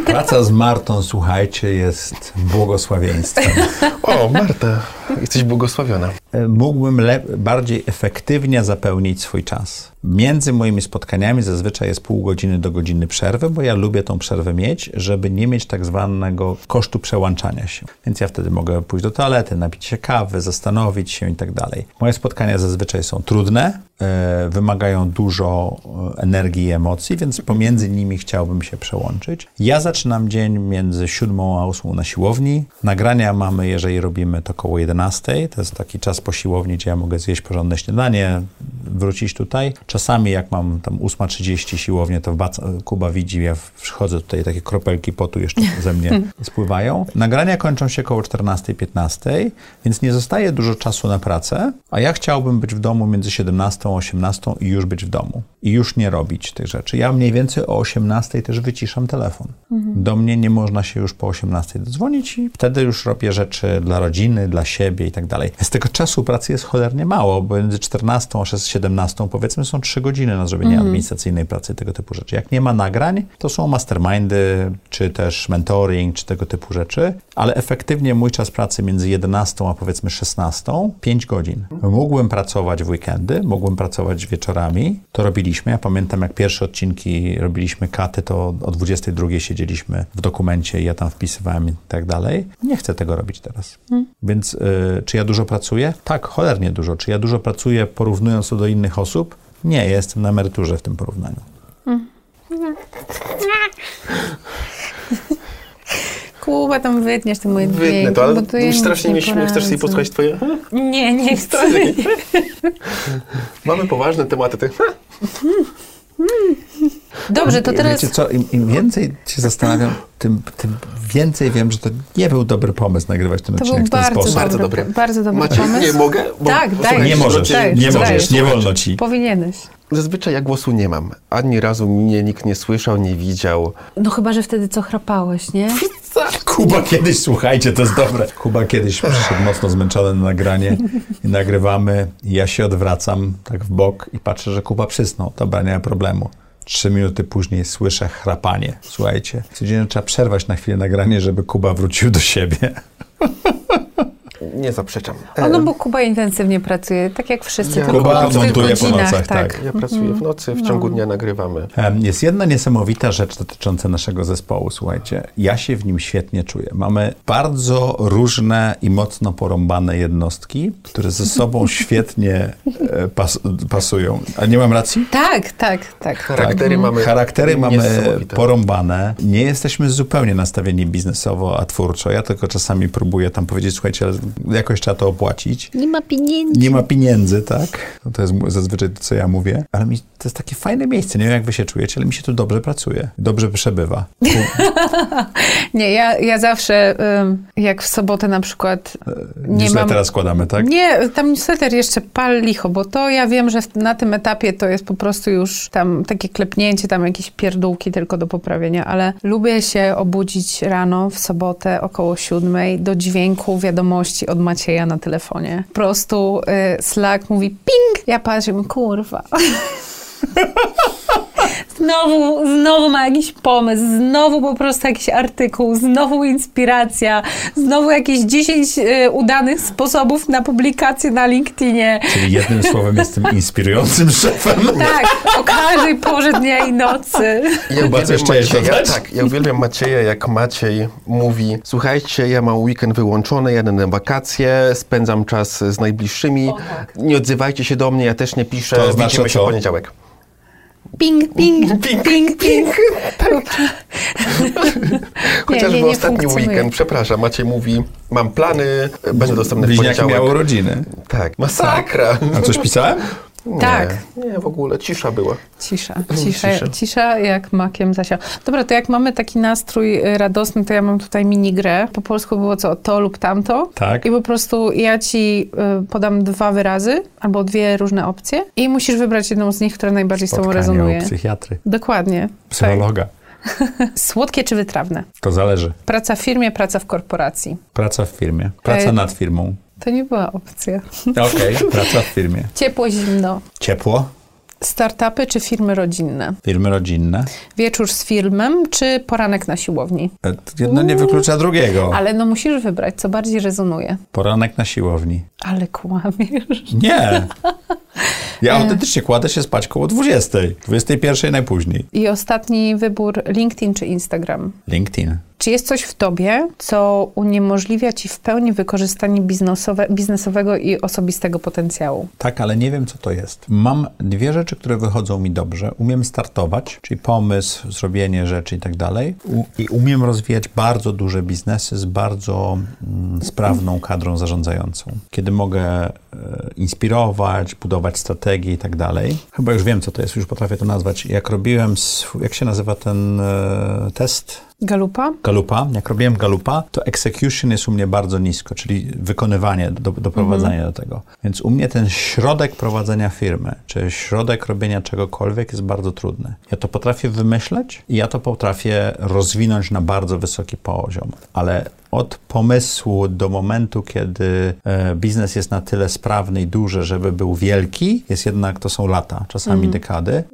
Praca z Martą, słuchajcie, jest błogosławieństwem. O, Marta, jesteś błogosławiona. E, Mógłbym le- bardziej efektywnie zapełnić swój czas. Między moimi spotkaniami zazwyczaj jest pół godziny do godziny przerwy, bo ja lubię tą przerwę mieć, żeby nie mieć tak zwanego kosztu przełączania się. Więc ja wtedy mogę pójść do toalety, napić się kawy, zastanowić się i tak dalej. Moje spotkania zazwyczaj są trudne, wymagają dużo e, energii i emocji, więc pomiędzy nimi chciałbym się przełączyć. Ja zaczynam dzień między 7 a 8 na siłowni. Nagrania mamy, jeżeli robimy to około 11. To jest taki czas po siłowni, gdzie ja mogę zjeść porządne śniadanie, wrócić tutaj. Czasami jak mam tam 8.30 siłownię, to Kuba widzi, ja przychodzę tutaj, takie kropelki potu jeszcze ze mnie spływają. Nagrania kończą się około 14-15, więc nie zostaje dużo czasu na pracę, a ja chciałbym być w domu między 17 a 18 i już być w domu. I już nie robić tych rzeczy. Ja mniej więcej o 18 też wyciszam telefon. Do mnie nie można się już po 18 dodzwonić i wtedy już robię rzeczy dla rodziny, dla siebie i tak dalej. Z tego czasu pracy jest cholernie mało, bo między 14 a 17 powiedzmy są 3 godziny na zrobienie administracyjnej pracy, tego typu rzeczy. Jak nie ma nagrań, to są mastermindy, czy też mentoring, czy tego typu rzeczy, ale efektywnie mój czas pracy między 11 a powiedzmy 16, 5 godzin. Mógłbym pracować w weekendy, mógłbym pracować wieczorami, to robiliśmy. Ja pamiętam, jak pierwsze odcinki robiliśmy katy, to o 22 siedzieliśmy w dokumencie i ja tam wpisywałem i tak dalej. Nie chcę tego robić teraz. Więc y, czy ja dużo pracuję? Tak, cholernie dużo. Czy ja dużo pracuję porównując to do innych osób? Nie, ja jestem na emeryturze w tym porównaniu. Kuba, tam wytniesz te moje Wytnę dźwięki, to, ale bo to ja strasznie nie śmieje. Chcesz sobie posłuchać twoje? Nie, nie chcę. Mamy poważne tematy. Ty. Dobrze, to teraz... Wiecie co, im, im więcej się zastanawiam, tym, tym więcej wiem, że to nie był dobry pomysł nagrywać ten To odcinek był w ten bardzo sposób. Bardzo dobry, bardzo dobry Macie, pomysł. nie mogę? Bo- Tak, bo daj. Nie możesz, Daj, nie daj. możesz, nie wolno ci. Powinieneś. Zazwyczaj ja głosu nie mam. Ani razu mnie nikt nie słyszał, nie widział. No chyba, że wtedy co chrapałeś, nie? Kuba kiedyś, słuchajcie, to jest dobre. Kuba kiedyś przyszedł mocno zmęczony na nagranie i nagrywamy. I ja się odwracam tak w bok i patrzę, że Kuba przysnął. Dobra, nie ma problemu. Trzy minuty później słyszę chrapanie. Słuchajcie, codziennie trzeba przerwać na chwilę nagranie, żeby Kuba wrócił do siebie. Nie zaprzeczam. O, no bo Kuba intensywnie pracuje, tak jak wszyscy, Ja- tylko Kuba różnych montuje po nocach, tak. Ja pracuję w nocy, w ciągu dnia nagrywamy. Jest jedna niesamowita rzecz dotycząca naszego zespołu, słuchajcie. Ja się w nim świetnie czuję. Mamy bardzo różne i mocno porąbane jednostki, które ze sobą świetnie e, pas, pasują. A nie mam racji? Tak, tak, tak. Charaktery mamy Charaktery mamy porąbane. Nie jesteśmy zupełnie nastawieni biznesowo, a twórczo. Ja tylko czasami próbuję tam powiedzieć, słuchajcie, ale jakoś trzeba to opłacić. Nie ma pieniędzy. Nie ma pieniędzy, tak? No to jest zazwyczaj to, co ja mówię. Ale mi, to jest takie fajne miejsce. Nie wiem, jak wy się czujecie, ale mi się tu dobrze pracuje. Dobrze przebywa. Nie, ja, ja zawsze, jak w sobotę na przykład nie mam... teraz składamy, tak? Nie, tam newsletter jeszcze pal licho, bo to ja wiem, że na tym etapie to jest po prostu już tam takie klepnięcie, tam jakieś pierdółki tylko do poprawienia, ale lubię się obudzić rano w sobotę około siódmej do dźwięku wiadomości od Macieja na telefonie. Po prostu y, Slack mówi ping, ja patrzę, kurwa. Znowu, znowu ma jakiś pomysł, znowu po prostu jakiś artykuł, znowu inspiracja, znowu jakieś 10 y, udanych sposobów na publikację na LinkedInie. Czyli jednym słowem jestem inspirującym szefem. Tak, o każdej porze dnia i nocy. Ja uwielbiam Macieja, tak, ja uwielbiam Macieja, jak Maciej mówi, słuchajcie, ja mam weekend wyłączony, jadę na wakacje, spędzam czas z najbliższymi, nie odzywajcie się do mnie, ja też nie piszę, To znaczy widzimy się w poniedziałek. Ping, ping, ping, ping, ping. Chociażby nie, nie ostatni funkcjonuje. weekend, przepraszam, Maciej mówi, mam plany, będę dostępny w poniedziałek. miały urodziny. Tak, masakra. A coś pisałem? Nie, Tak. Nie, w ogóle, cisza była. Cisza, cisza, Cisza. cisza jak makiem zasiał. Dobra, to jak mamy taki nastrój y, radosny, to ja mam tutaj minigrę. Po polsku było co, to lub tamto. Tak. I po prostu ja ci y, podam dwa wyrazy, albo dwie różne opcje i musisz wybrać jedną z nich, która najbardziej z tobą Spotkanie rezonuje. u psychiatry, Dokładnie. Tak. psychologa. Słodkie czy wytrawne? To zależy. Praca w firmie, praca w korporacji. Praca w firmie. Praca E, nad firmą. To nie była opcja. Okej. Praca w firmie. Ciepło, zimno. Ciepło. Startupy czy firmy rodzinne? Firmy rodzinne. Wieczór z filmem czy poranek na siłowni? E, Jedno nie wyklucza drugiego. Ale no musisz wybrać, co bardziej rezonuje. Poranek na siłowni. Ale kłamiesz. Nie. Ja autentycznie kładę się spać koło 20. 21 najpóźniej. I ostatni wybór, LinkedIn czy Instagram? LinkedIn. Czy jest coś w tobie, co uniemożliwia ci w pełni wykorzystanie biznesowe, biznesowego i osobistego potencjału? Tak, ale nie wiem, co to jest. Mam dwie rzeczy, które wychodzą mi dobrze. Umiem startować, czyli pomysł, zrobienie rzeczy i tak dalej. I umiem rozwijać bardzo duże biznesy z bardzo mm, sprawną kadrą zarządzającą. Kiedy mogę e, inspirować, budować strategie i tak dalej. Chyba już wiem, co to jest, już potrafię to nazwać. Jak robiłem, sw- jak się nazywa ten e, test? Galupa? Galupa, jak robiłem Galupa, to execution jest u mnie bardzo nisko, czyli wykonywanie, do, doprowadzenie do tego. Więc u mnie ten środek prowadzenia firmy, czy środek robienia czegokolwiek jest bardzo trudny. Ja to potrafię wymyśleć i ja to potrafię rozwinąć na bardzo wysoki poziom, ale od pomysłu do momentu, kiedy e, biznes jest na tyle sprawny i duży, żeby był wielki, jest jednak, to są lata, czasami dekady, e,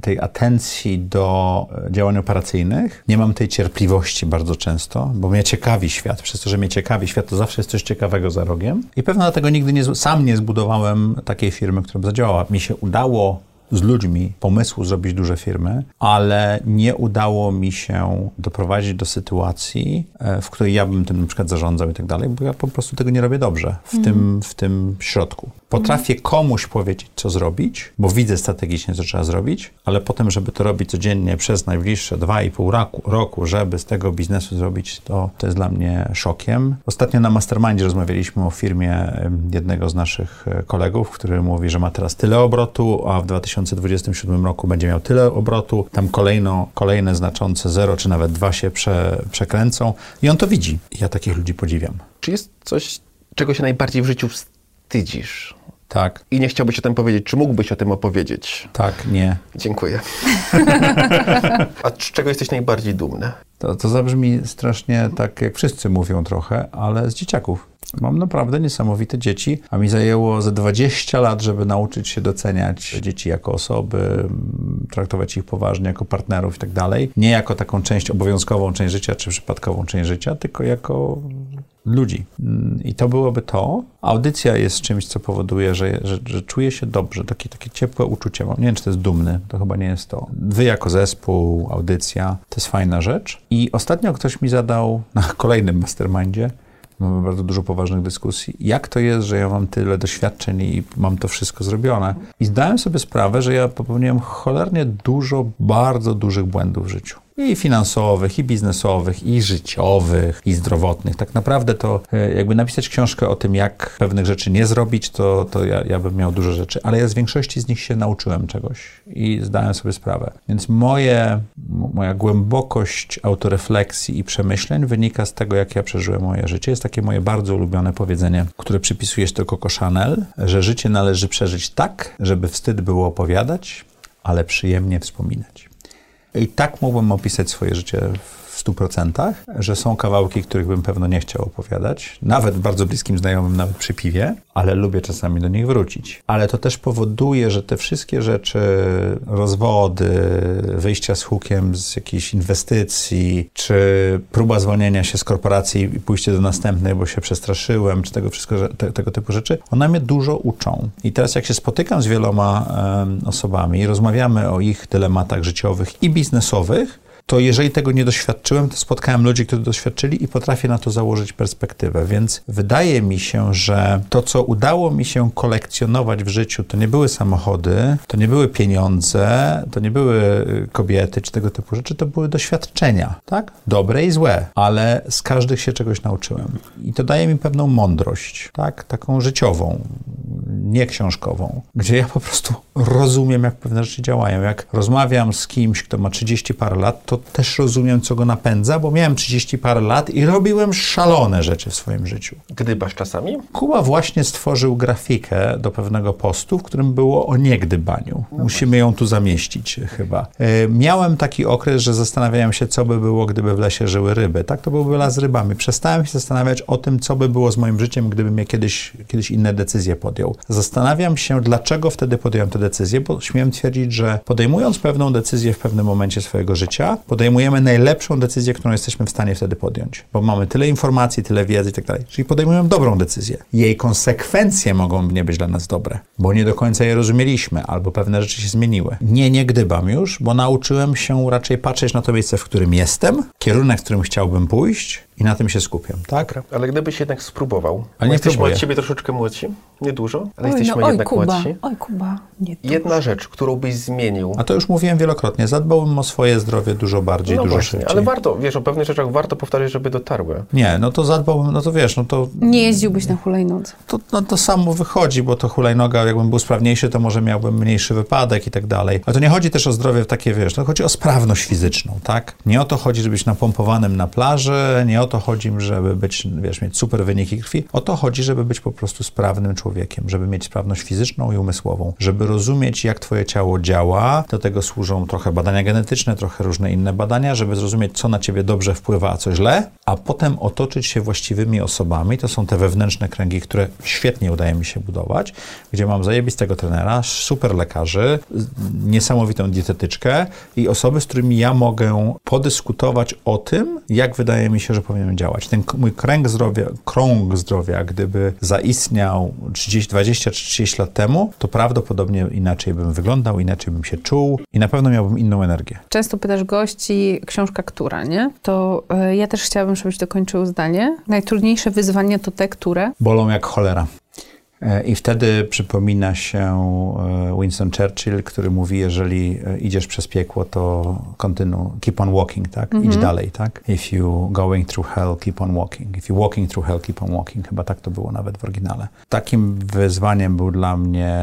tej atencji do e, działań operacyjnych. Nie mam tej cierpliwości bardzo często, bo mnie ciekawi świat. Przez to, że mnie ciekawi świat, to zawsze jest coś ciekawego za rogiem. I pewno dlatego nigdy nie, sam nie zbudowałem takiej firmy, która by zadziałała. Mi się udało z ludźmi pomysłu zrobić duże firmy, ale nie udało mi się doprowadzić do sytuacji, e, w której ja bym tym na przykład zarządzał i tak dalej, bo ja po prostu tego nie robię dobrze w, tym, w tym środku. Potrafię komuś powiedzieć, co zrobić, bo widzę strategicznie, co trzeba zrobić, ale potem, żeby to robić codziennie przez najbliższe 2,5 roku, roku, żeby z tego biznesu zrobić, to, to jest dla mnie szokiem. Ostatnio na Mastermindzie rozmawialiśmy o firmie jednego z naszych e, kolegów, który mówi, że ma teraz tyle obrotu, a w 2027 roku będzie miał tyle obrotu. Tam kolejno, kolejne znaczące zero, czy nawet dwa się prze, przekręcą i on to widzi. Ja takich ludzi podziwiam. Czy jest coś, czego się najbardziej w życiu wstydzisz? Tak, I nie chciałbyś o tym powiedzieć. Czy mógłbyś o tym opowiedzieć? tak, nie. Dziękuję. A z czego jesteś najbardziej dumny? To, to zabrzmi strasznie tak, jak wszyscy mówią trochę, ale z dzieciaków. Mam naprawdę niesamowite dzieci, a mi zajęło ze 20 lat, żeby nauczyć się doceniać dzieci jako osoby, traktować ich poważnie jako partnerów i tak dalej. Nie jako taką część obowiązkową, część życia, czy przypadkową część życia, tylko jako ludzi. I to byłoby to. Audycja jest czymś, co powoduje, że, że, że czuję się dobrze, takie, takie ciepłe uczucie. mam. Nie wiem, czy to jest dumny, to chyba nie jest to. Wy jako zespół, audycja, to jest fajna rzecz. I ostatnio ktoś mi zadał na kolejnym mastermindzie, mamy bardzo dużo poważnych dyskusji, jak to jest, że ja mam tyle doświadczeń i mam to wszystko zrobione. I zdałem sobie sprawę, że ja popełniłem cholernie dużo, bardzo dużych błędów w życiu. I finansowych, i biznesowych, i życiowych, i zdrowotnych. Tak naprawdę to e, jakby napisać książkę o tym, jak pewnych rzeczy nie zrobić, to, to ja, ja bym miał dużo rzeczy, ale ja z większości z nich się nauczyłem czegoś i zdałem sobie sprawę. Więc moje, moja głębokość autorefleksji i przemyśleń wynika z tego, jak ja przeżyłem moje życie. Jest takie moje bardzo ulubione powiedzenie, które przypisujesz Coco Chanel, że życie należy przeżyć tak, żeby wstyd było opowiadać, ale przyjemnie wspominać. I tak mógłbym opisać swoje życie w 100%, że są kawałki, których bym pewno nie chciał opowiadać, nawet bardzo bliskim znajomym, nawet przy piwie, ale lubię czasami do nich wrócić. Ale to też powoduje, że te wszystkie rzeczy, rozwody, wyjścia z hukiem z jakiejś inwestycji, czy próba zwolnienia się z korporacji i pójście do następnej, bo się przestraszyłem, czy tego wszystko, te, tego typu rzeczy, one mnie dużo uczą. I teraz jak się spotykam z wieloma em, osobami rozmawiamy o ich dylematach życiowych i biznesowych, to jeżeli tego nie doświadczyłem, to spotkałem ludzi, którzy doświadczyli i potrafię na to założyć perspektywę. Więc wydaje mi się, że to, co udało mi się kolekcjonować w życiu, to nie były samochody, to nie były pieniądze, to nie były y, kobiety czy tego typu rzeczy, to były doświadczenia, tak? Dobre i złe, ale z każdych się czegoś nauczyłem. I to daje mi pewną mądrość, tak? Taką życiową, nie książkową, gdzie ja po prostu rozumiem, jak pewne rzeczy działają. Jak rozmawiam z kimś, kto ma 30 parę lat, to to też rozumiem, co go napędza, bo miałem 30 parę lat i robiłem szalone rzeczy w swoim życiu. Gdybasz czasami? Kuba właśnie stworzył grafikę do pewnego postu, w którym było o niegdybaniu. Musimy ją tu zamieścić chyba. E, miałem taki okres, że zastanawiałem się, co by było, gdyby w lesie żyły ryby. Tak, to byłby las z rybami. Przestałem się zastanawiać o tym, co by było z moim życiem, gdybym ja kiedyś, kiedyś inne decyzje podjął. Zastanawiam się, dlaczego wtedy podjąłem te decyzje, bo śmiem twierdzić, że podejmując pewną decyzję w pewnym momencie swojego życia, podejmujemy najlepszą decyzję, którą jesteśmy w stanie wtedy podjąć. Bo mamy tyle informacji, tyle wiedzy i tak. Czyli podejmujemy dobrą decyzję. Jej konsekwencje mogą nie być dla nas dobre, bo nie do końca je rozumieliśmy, albo pewne rzeczy się zmieniły. Nie, nie gdybam już, bo nauczyłem się raczej patrzeć na to miejsce, w którym jestem, kierunek, w którym chciałbym pójść i na tym się skupiam, tak? Ale gdybyś jednak spróbował. Ale nie jesteśmy próbuję. od ciebie troszeczkę młodsi, niedużo, ale Oj, jesteśmy no, oj, jednak Kuba, młodsi. oj, Kuba, nie. Jedna rzecz, którą byś zmienił. A to już mówiłem wielokrotnie. Zadbałbym o swoje zdrowie dużo bardziej, no dużo właśnie, szybciej. ale warto, wiesz, o pewnych rzeczach warto powtarzać, żeby dotarły. Nie, no to zadbałbym, no to wiesz, no to, Nie jeździłbyś na hulajnodze. to, no to samo wychodzi, bo to hulajnoga, jakbym był sprawniejszy, to może miałbym mniejszy wypadek i tak dalej. Ale to nie chodzi też o zdrowie takie, wiesz, to chodzi o sprawność fizyczną, tak? Nie o to chodzi, żeby być napompowanym na plaży, nie o to chodzi, żeby być, wiesz, mieć super wyniki krwi. O to chodzi, żeby być po prostu sprawnym człowiekiem, żeby mieć sprawność fizyczną i umysłową, żeby rozumieć, jak twoje ciało działa. Do tego służą trochę badania genetyczne, trochę różne inne badania, żeby zrozumieć, co na ciebie dobrze wpływa, a co źle, a potem otoczyć się właściwymi osobami. To są te wewnętrzne kręgi, które świetnie udaje mi się budować, gdzie mam zajebistego trenera, super lekarzy, niesamowitą dietetyczkę i osoby, z którymi ja mogę podyskutować o tym, jak wydaje mi się, że powinienem działać. Ten mój kręg zdrowia, krąg zdrowia, gdyby zaistniał 30, 20 czy 30 lat temu, to prawdopodobnie inaczej bym wyglądał, inaczej bym się czuł i na pewno miałbym inną energię. Często pytasz gości, książka która, nie? To e, ja też chciałabym, żebyś dokończył zdanie. Najtrudniejsze wyzwania to te, które... bolą jak cholera. E, I wtedy przypomina się e, Winston Churchill, który mówi, jeżeli e, idziesz przez piekło, to kontynuuj, keep on walking, tak? Idź dalej, tak? If you going through hell, keep on walking. If you walking through hell, keep on walking. Chyba tak to było nawet w oryginale. Takim wyzwaniem był dla mnie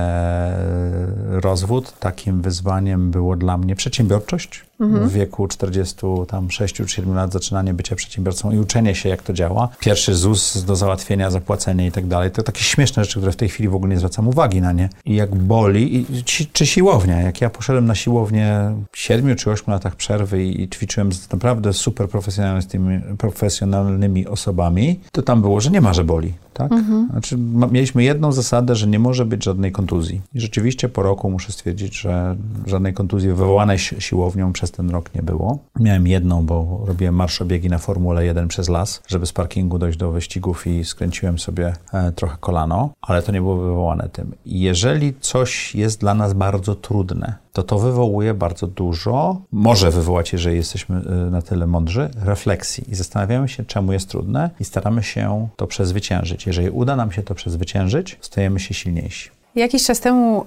rozwód, takim wyzwaniem było dla mnie przedsiębiorczość. W wieku 46 czy 7 lat zaczynanie bycia przedsiębiorcą i uczenie się, jak to działa. Pierwszy ZUS do załatwienia, zapłacenie i tak dalej. To takie śmieszne rzeczy, które w tej chwili w ogóle nie zwracam uwagi na nie. I jak boli, i, ci, czy siłownia. Jak ja poszedłem na siłownię 7 czy 8 latach przerwy i, i ćwiczyłem z naprawdę super profesjonalnymi, profesjonalnymi osobami, to tam było, że nie ma, że boli. Tak? Znaczy, ma, mieliśmy jedną zasadę, że nie może być żadnej kontuzji. I rzeczywiście po roku muszę stwierdzić, że żadnej kontuzji wywołanej si- siłownią przez ten rok nie było. Miałem jedną, bo robiłem marszobiegi na Formule 1 przez las, żeby z parkingu dojść do wyścigów i skręciłem sobie e, trochę kolano, ale to nie było wywołane tym. Jeżeli coś jest dla nas bardzo trudne, to to wywołuje bardzo dużo, może wywołać, jeżeli jesteśmy y, na tyle mądrzy, refleksji i zastanawiamy się, czemu jest trudne i staramy się to przezwyciężyć. Jeżeli uda nam się to przezwyciężyć, stajemy się silniejsi. Jakiś czas temu y,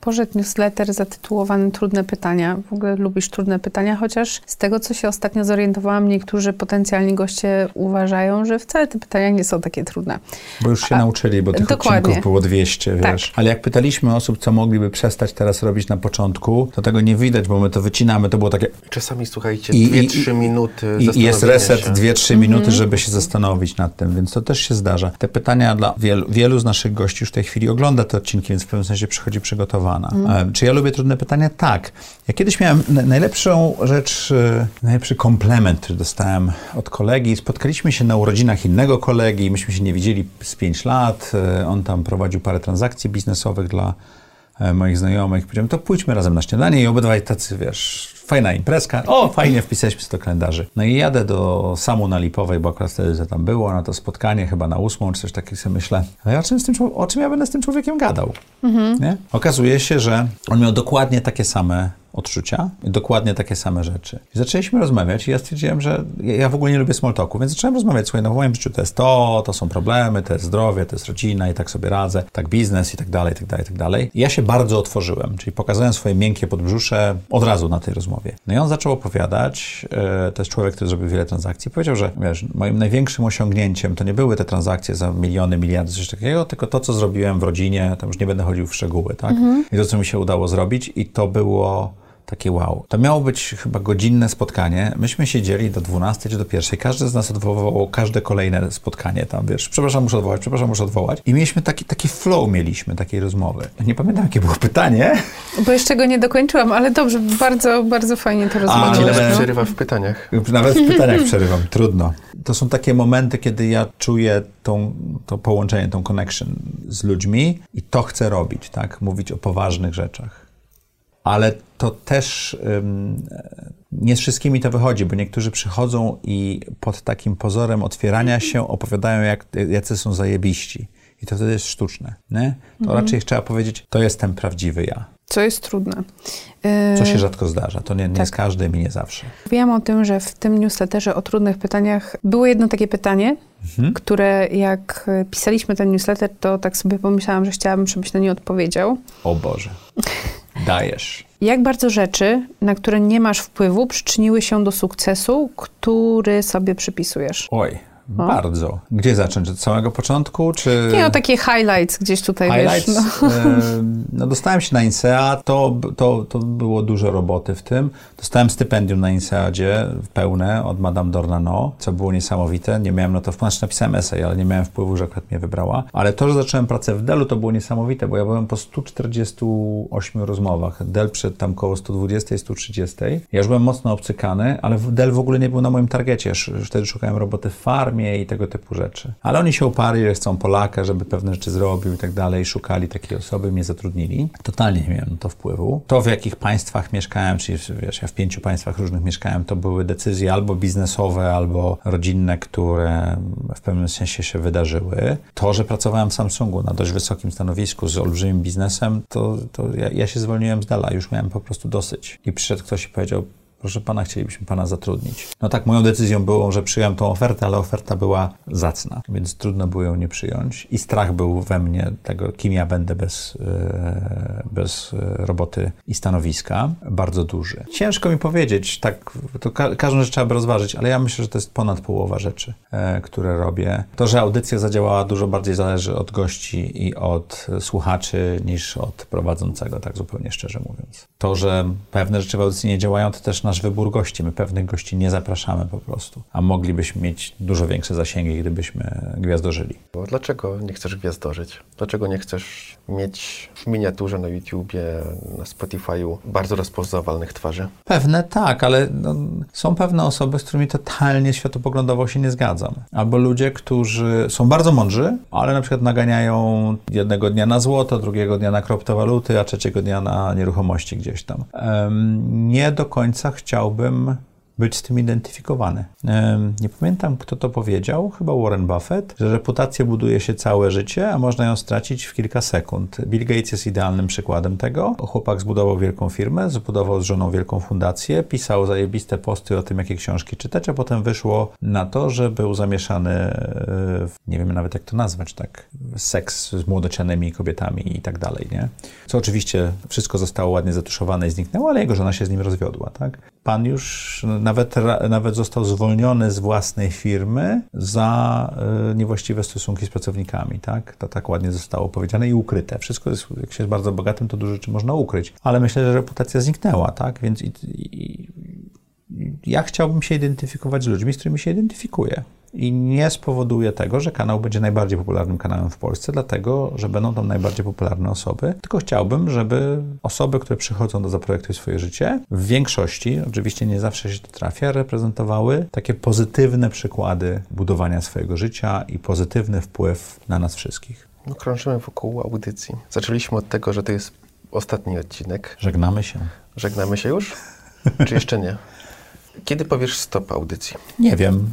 poszedł newsletter zatytułowany Trudne pytania. W ogóle lubisz trudne pytania, chociaż z tego, co się ostatnio zorientowałam, niektórzy potencjalni goście uważają, że wcale te pytania nie są takie trudne. Bo już się A, nauczyli, bo tych dokładnie. odcinków było 200, Tak. wiesz. Ale jak pytaliśmy osób, co mogliby przestać teraz robić na początku, to tego nie widać, bo my to wycinamy, to było takie... Czasami, słuchajcie, I- i- 2-3 minuty I, i jest reset się. 2-3 minuty, żeby się zastanowić nad tym, więc to też się zdarza. Te pytania dla wielu, wielu z naszych gości już w tej chwili ogląda te odcinki, więc w pewnym sensie przychodzi przygotowana. E, Czy ja lubię trudne pytania? Tak. Ja kiedyś miałem na- najlepszą rzecz, e, najlepszy komplement, który dostałem od kolegi. Spotkaliśmy się na urodzinach innego kolegi, myśmy się nie widzieli z 5 lat. E, On tam prowadził parę transakcji biznesowych dla moich znajomych. Powiedziałem, to pójdźmy razem na śniadanie i obydwaj tacy, wiesz, fajna imprezka. O, fajnie, wpisaliśmy sobie do kalendarzy. No i jadę do Samu na Lipowej, bo akurat wtedy to tam było, na to spotkanie chyba na ósmą, czy coś takiego sobie myślę. Ale o czym, z tym, o czym ja będę z tym człowiekiem gadał? Nie? Okazuje się, że on miał dokładnie takie same odczucia dokładnie takie same rzeczy. I zaczęliśmy rozmawiać i ja stwierdziłem, że ja w ogóle nie lubię small talku, więc zacząłem rozmawiać, słuchaj, no w moim życiu to jest to, to są problemy, to jest zdrowie, to jest rodzina i tak sobie radzę, tak biznes i tak dalej, i tak dalej, i tak dalej. I ja się bardzo otworzyłem, czyli pokazałem swoje miękkie podbrzusze od razu na tej rozmowie. No i on zaczął opowiadać, e, to jest człowiek, który zrobił wiele transakcji, powiedział, że wiesz, moim największym osiągnięciem to nie były te transakcje za miliony, miliardy, coś takiego, tylko to, co zrobiłem w rodzinie, tam już nie będę chodził w szczegóły, tak? I to, co mi się udało zrobić i to było takie wow. To miało być chyba godzinne spotkanie. Myśmy siedzieli do 12 czy do pierwszej. Każdy z nas odwoływał każde kolejne spotkanie tam, wiesz, przepraszam, muszę odwołać, przepraszam, muszę odwołać. I mieliśmy taki, taki flow mieliśmy takiej rozmowy. Nie pamiętam, jakie było pytanie. Bo jeszcze go nie dokończyłam, ale dobrze, bardzo, bardzo fajnie to Ci rozmawiałeś. nawet przerywa w pytaniach. Nawet w pytaniach przerywam, trudno. To są takie momenty, kiedy ja czuję tą, to połączenie, tą connection z ludźmi i to chcę robić, tak? Mówić o poważnych rzeczach. Ale to też ym, nie z wszystkimi to wychodzi, bo niektórzy przychodzą i pod takim pozorem otwierania się opowiadają, jak, jacy są zajebiści. I to wtedy jest sztuczne, nie? To raczej trzeba powiedzieć, to jestem prawdziwy ja. Co jest trudne. Co się rzadko zdarza. To nie, nie tak. z każdym i nie zawsze. Mówiłam o tym, że w tym newsletterze o trudnych pytaniach było jedno takie pytanie, Mhm. które jak pisaliśmy ten newsletter, to tak sobie pomyślałam, że chciałabym, żebyś na nie odpowiedział. O Boże. Dajesz. Jak bardzo rzeczy, na które nie masz wpływu, przyczyniły się do sukcesu, który sobie przypisujesz? Oj, bardzo. Gdzie zacząć? Od samego początku, czy... Nie, no takie highlights gdzieś tutaj, Highlights? wiesz. No. E, no dostałem się na INSEA, to, to, to było dużo roboty w tym. Dostałem stypendium na INSEAdzie pełne od Madame Dornano, co było niesamowite. Nie miałem na to wpływu, napisałem esej, ale nie miałem wpływu, że akurat mnie wybrała. Ale to, że zacząłem pracę w Dellu, to było niesamowite, bo ja byłem po 148 rozmowach. Dell przed tam koło 120, 130. Ja już byłem mocno obcykany, ale Dell w ogóle nie był na moim targecie. Wtedy szukałem roboty w farmie i tego typu rzeczy. Ale oni się uparli, że chcą Polaka, żeby pewne rzeczy zrobił i tak dalej. Szukali takiej osoby, mnie zatrudnili. Totalnie nie miałem na to wpływu. To, w jakich państwach mieszkałem, czyli wiesz, ja w pięciu państwach różnych mieszkałem, to były decyzje albo biznesowe, albo rodzinne, które w pewnym sensie się wydarzyły. To, że pracowałem w Samsungu na dość wysokim stanowisku z olbrzymim biznesem, to, to ja, ja się zwolniłem z dala. Już miałem po prostu dosyć. I przyszedł ktoś i powiedział, Proszę pana, chcielibyśmy pana zatrudnić. No tak, moją decyzją było, że przyjąłem tą ofertę, ale oferta była zacna, więc trudno było ją nie przyjąć. I strach był we mnie tego, kim ja będę bez, e, bez e, roboty i stanowiska, bardzo duży. Ciężko mi powiedzieć, tak, to ka- każdą rzecz trzeba by rozważyć, ale ja myślę, że to jest ponad połowa rzeczy, e, które robię. To, że audycja zadziałała, dużo bardziej zależy od gości i od słuchaczy niż od prowadzącego, tak zupełnie szczerze mówiąc. To, że pewne rzeczy w audycji nie działają, to też nasz wybór gości. My pewnych gości nie zapraszamy po prostu, a moglibyśmy mieć dużo większe zasięgi, gdybyśmy gwiazdorzyli. Bo Dlaczego nie chcesz gwiazdorzyć? Dlaczego nie chcesz mieć w miniaturze na YouTubie, na Spotify'u bardzo rozpoznawalnych twarzy? Pewne tak, ale no, są pewne osoby, z którymi totalnie światopoglądowo się nie zgadzam. Albo ludzie, którzy są bardzo mądrzy, ale na przykład naganiają jednego dnia na złoto, drugiego dnia na kryptowaluty, a trzeciego dnia na nieruchomości gdzieś tam. Em, nie do końca chciałbym być z tym identyfikowany. Nie pamiętam, kto to powiedział, chyba Warren Buffett, że reputację buduje się całe życie, a można ją stracić w kilka sekund. Bill Gates jest idealnym przykładem tego. Chłopak zbudował wielką firmę, zbudował z żoną wielką fundację, pisał zajebiste posty o tym, jakie książki czytać, a potem wyszło na to, że był zamieszany e, w, nie wiem nawet jak to nazwać, tak, seks z młodocianymi kobietami i tak dalej, nie? Co oczywiście wszystko zostało ładnie zatuszowane i zniknęło, ale jego żona się z nim rozwiodła, tak? Pan już nawet, nawet został zwolniony z własnej firmy za e, niewłaściwe stosunki z pracownikami, tak? To tak ładnie zostało powiedziane i ukryte. Wszystko jest, jak się jest bardzo bogatym, to dużo rzeczy można ukryć. Ale myślę, że reputacja zniknęła, tak? Więc i, i, ja chciałbym się identyfikować z ludźmi, z którymi się identyfikuję. I nie spowoduje tego, że kanał będzie najbardziej popularnym kanałem w Polsce, dlatego, że będą tam najbardziej popularne osoby. Tylko chciałbym, żeby osoby, które przychodzą do Zaprojektuj swoje życie, w większości, oczywiście nie zawsze się to trafia, reprezentowały takie pozytywne przykłady budowania swojego życia i pozytywny wpływ na nas wszystkich. No, krążymy wokół audycji. Zaczęliśmy od tego, że to jest ostatni odcinek. Żegnamy się. Żegnamy się już? Czy jeszcze nie? Kiedy powiesz stop audycji? Nie wiem.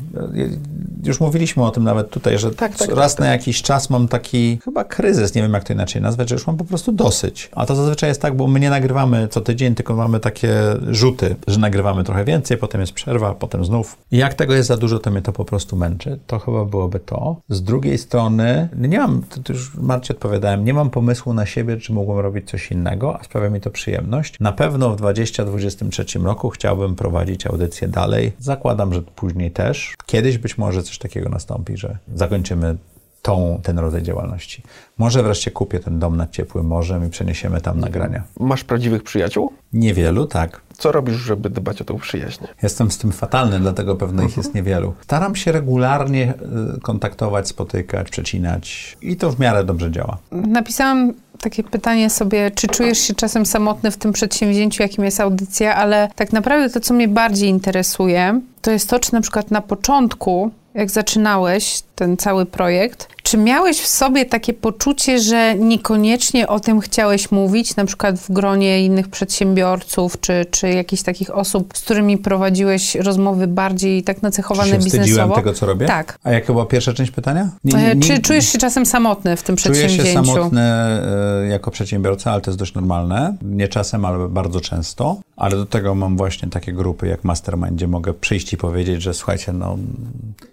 Już mówiliśmy o tym nawet tutaj, że Tak, tak, raz tak, na tak. jakiś czas mam taki chyba kryzys, nie wiem jak to inaczej nazwać, że już mam po prostu dosyć. A to zazwyczaj jest tak, bo my nie nagrywamy co tydzień, tylko mamy takie rzuty, że nagrywamy trochę więcej, potem jest przerwa, potem znów. I jak tego jest za dużo, to mnie to po prostu męczy. To chyba byłoby to. Z drugiej strony, nie mam, to już Marcie odpowiadałem, nie mam pomysłu na siebie, czy mógłbym robić coś innego, a sprawia mi to przyjemność. Na pewno w 2023 roku chciałbym prowadzić audycję dalej. Zakładam, że później też. Kiedyś być może coś takiego nastąpi, że zakończymy tą, ten rodzaj działalności. Może wreszcie kupię ten dom nad ciepłym morzem i przeniesiemy tam nagrania. Masz prawdziwych przyjaciół? Niewielu, tak. Co robisz, żeby dbać o tą przyjaźń? Jestem z tym fatalny, dlatego pewno ich jest niewielu. Staram się regularnie y, kontaktować, spotykać, przecinać i to w miarę dobrze działa. Napisałam takie pytanie sobie, czy czujesz się czasem samotny w tym przedsięwzięciu, jakim jest audycja, ale tak naprawdę to, co mnie bardziej interesuje, to jest to, czy na przykład na początku, jak zaczynałeś ten cały projekt, czy miałeś w sobie takie poczucie, że niekoniecznie o tym chciałeś mówić, na przykład w gronie innych przedsiębiorców, czy, czy jakichś takich osób, z którymi prowadziłeś rozmowy bardziej tak nacechowane Czy się wstydziłem biznesowo? tego, co robię? Tak. A jaka była pierwsza część pytania? E, Czy czujesz się czasem samotny w tym Czuję przedsięwzięciu? się samotny e, jako przedsiębiorca, ale to jest dość normalne. Nie czasem, ale bardzo często. Ale do tego mam właśnie takie grupy jak Mastermind, gdzie mogę przyjść i powiedzieć, że słuchajcie, no,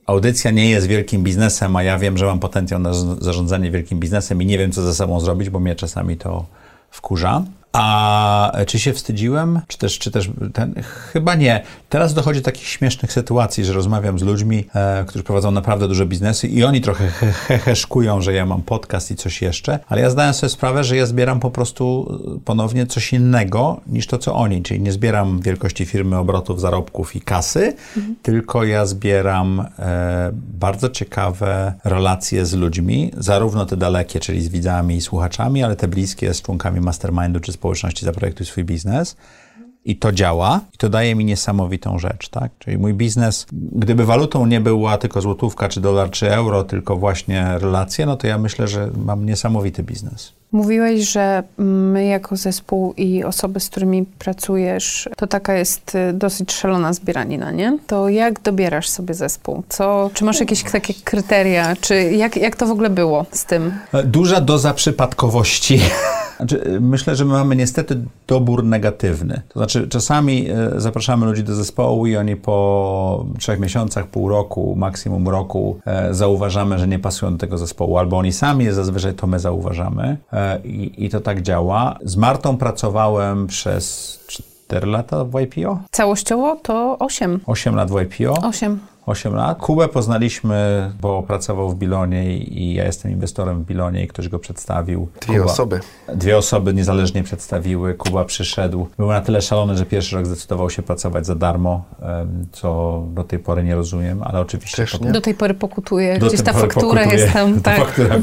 audycja nie jest wielkim biznesem, a ja wiem, że mam potencjał na z- zarządzanie wielkim biznesem i nie wiem, co ze sobą zrobić, bo mnie czasami to wkurza. A czy się wstydziłem? Czy też, czy też ten? Chyba nie. Teraz dochodzi do takich śmiesznych sytuacji, że rozmawiam z ludźmi, e, którzy prowadzą naprawdę duże biznesy i oni trochę he, he, heszkują, że ja mam podcast i coś jeszcze, ale ja zdaję sobie sprawę, że ja zbieram po prostu e, ponownie coś innego niż to, co oni. Czyli nie zbieram wielkości firmy, obrotów, zarobków i kasy, tylko ja zbieram e, bardzo ciekawe relacje z ludźmi, zarówno te dalekie, czyli z widzami i słuchaczami, ale te bliskie z członkami mastermindu czy społeczności Zaprojektuj swój biznes. I to działa, i to daje mi niesamowitą rzecz, tak? Czyli mój biznes, gdyby walutą nie była tylko złotówka, czy dolar, czy euro, tylko właśnie relacje, no to ja myślę, że mam niesamowity biznes. Mówiłeś, że my jako zespół i osoby, z którymi pracujesz, to taka jest y, dosyć szalona zbieranina, nie? To jak dobierasz sobie zespół? Co, czy masz jakieś takie kryteria? Czy jak, jak to w ogóle było z tym? E, Duża doza przypadkowości. Znaczy, e, myślę, że my mamy niestety dobór negatywny. To znaczy, czasami e, zapraszamy ludzi do zespołu i oni po trzech miesiącach, pół roku, maksimum roku zauważamy, że nie pasują do tego zespołu. Albo oni sami, zazwyczaj to my zauważamy. E, I, I to tak działa. Z Martą pracowałem przez 4 lata w YPO. Całościowo to 8. 8 lat w YPO. 8. 8 lat. Kubę poznaliśmy, bo pracował w Bilonie i ja jestem inwestorem w Bilonie i ktoś go przedstawił. Dwie Kuba, osoby. Dwie osoby niezależnie przedstawiły. Kuba przyszedł. Był na tyle szalony, że pierwszy rok zdecydował się pracować za darmo, co do tej pory nie rozumiem, ale oczywiście... Też potem-. Do tej pory pokutuje. do Gdzieś tej ta pory faktura pokutuje. jest tam Ta tak faktura.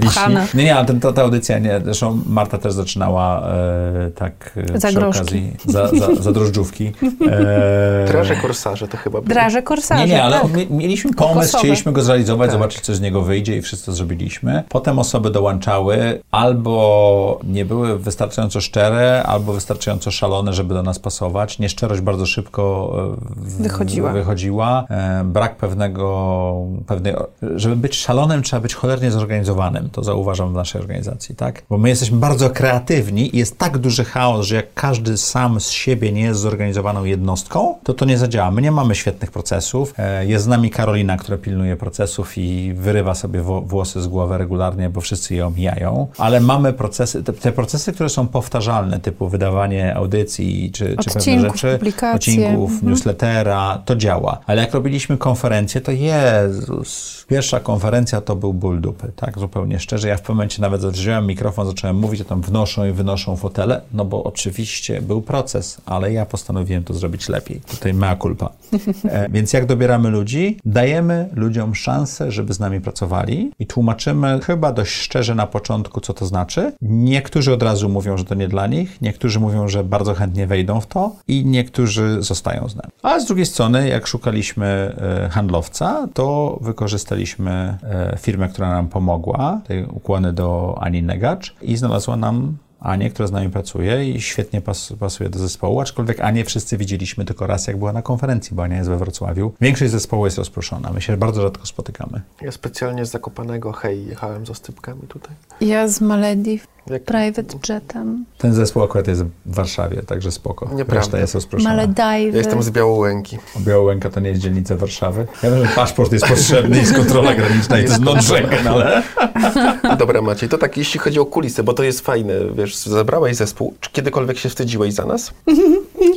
Nie, nie, ale ten, ta, ta audycja nie. Zresztą Marta też zaczynała e, tak e, Za przy groszki. okazji za, za, za drożdżówki. E, Draże korsarze to chyba było. Draże korsarze, nie, nie, ale tak. Mi- mieliśmy pomysł, Kokosowe. chcieliśmy go zrealizować, Tak. zobaczyć, co z niego wyjdzie i wszyscy to zrobiliśmy. Potem osoby dołączały, albo nie były wystarczająco szczere, albo wystarczająco szalone, żeby do nas pasować. Nieszczerość bardzo szybko e, w- Wychodziła. wychodziła. E, brak pewnego, pewnej, żeby być szalonym, trzeba być cholernie zorganizowanym. To zauważam w naszej organizacji, tak? Bo my jesteśmy bardzo kreatywni i jest tak duży chaos, że jak każdy sam z siebie nie jest zorganizowaną jednostką, to to nie zadziała. My nie mamy świetnych procesów. E, Jest z nami Karolina, która pilnuje procesów i wyrywa sobie włosy z głowy regularnie, bo wszyscy je omijają. Ale mamy procesy, te, te procesy, które są powtarzalne, typu wydawanie audycji czy, czy pewne rzeczy, publikacje. odcinków, Mhm. newslettera, to działa. Ale jak robiliśmy konferencję, to Jezus, pierwsza konferencja to był ból dupy, tak, zupełnie szczerze. Ja w pewnym momencie nawet wziąłem mikrofon, zacząłem mówić, a tam wnoszą i wynoszą fotele, no bo oczywiście był proces, ale ja postanowiłem to zrobić lepiej. Tutaj mea culpa. E, więc jak dobieramy ludzi? Dajemy ludziom szansę, żeby z nami pracowali i tłumaczymy chyba dość szczerze na początku, co to znaczy. Niektórzy od razu mówią, że to nie dla nich, niektórzy mówią, że bardzo chętnie wejdą w to i niektórzy zostają z nami. A z drugiej strony, jak szukaliśmy e, handlowca, to wykorzystaliśmy e, firmę, która nam pomogła, tej ukłony do Ani Negacz i znalazła nam Anię, która z nami pracuje i świetnie pas, pasuje do zespołu, aczkolwiek Anię wszyscy widzieliśmy tylko raz, jak była na konferencji, bo Ania jest we Wrocławiu. Większość zespołu jest rozproszona, my się bardzo rzadko spotykamy. Ja specjalnie z Zakopanego, hej, jechałem z ostypkami tutaj. Ja z Malediv Jak... private jetem. Ten zespół akurat jest w Warszawie, także spoko. Nieprawda. Reszta jest rozproszona. Maledive. Ja jestem z Białołęki. Białołęka to nie jest dzielnica Warszawy. Ja wiem, że paszport jest potrzebny, jest kontrola graniczna i to jest non-Schengen, ale... Dobra Maciej, to tak jeśli chodzi o kulisy, bo to jest fajne, wiesz, zebrałeś zespół. Czy kiedykolwiek się wstydziłeś za nas?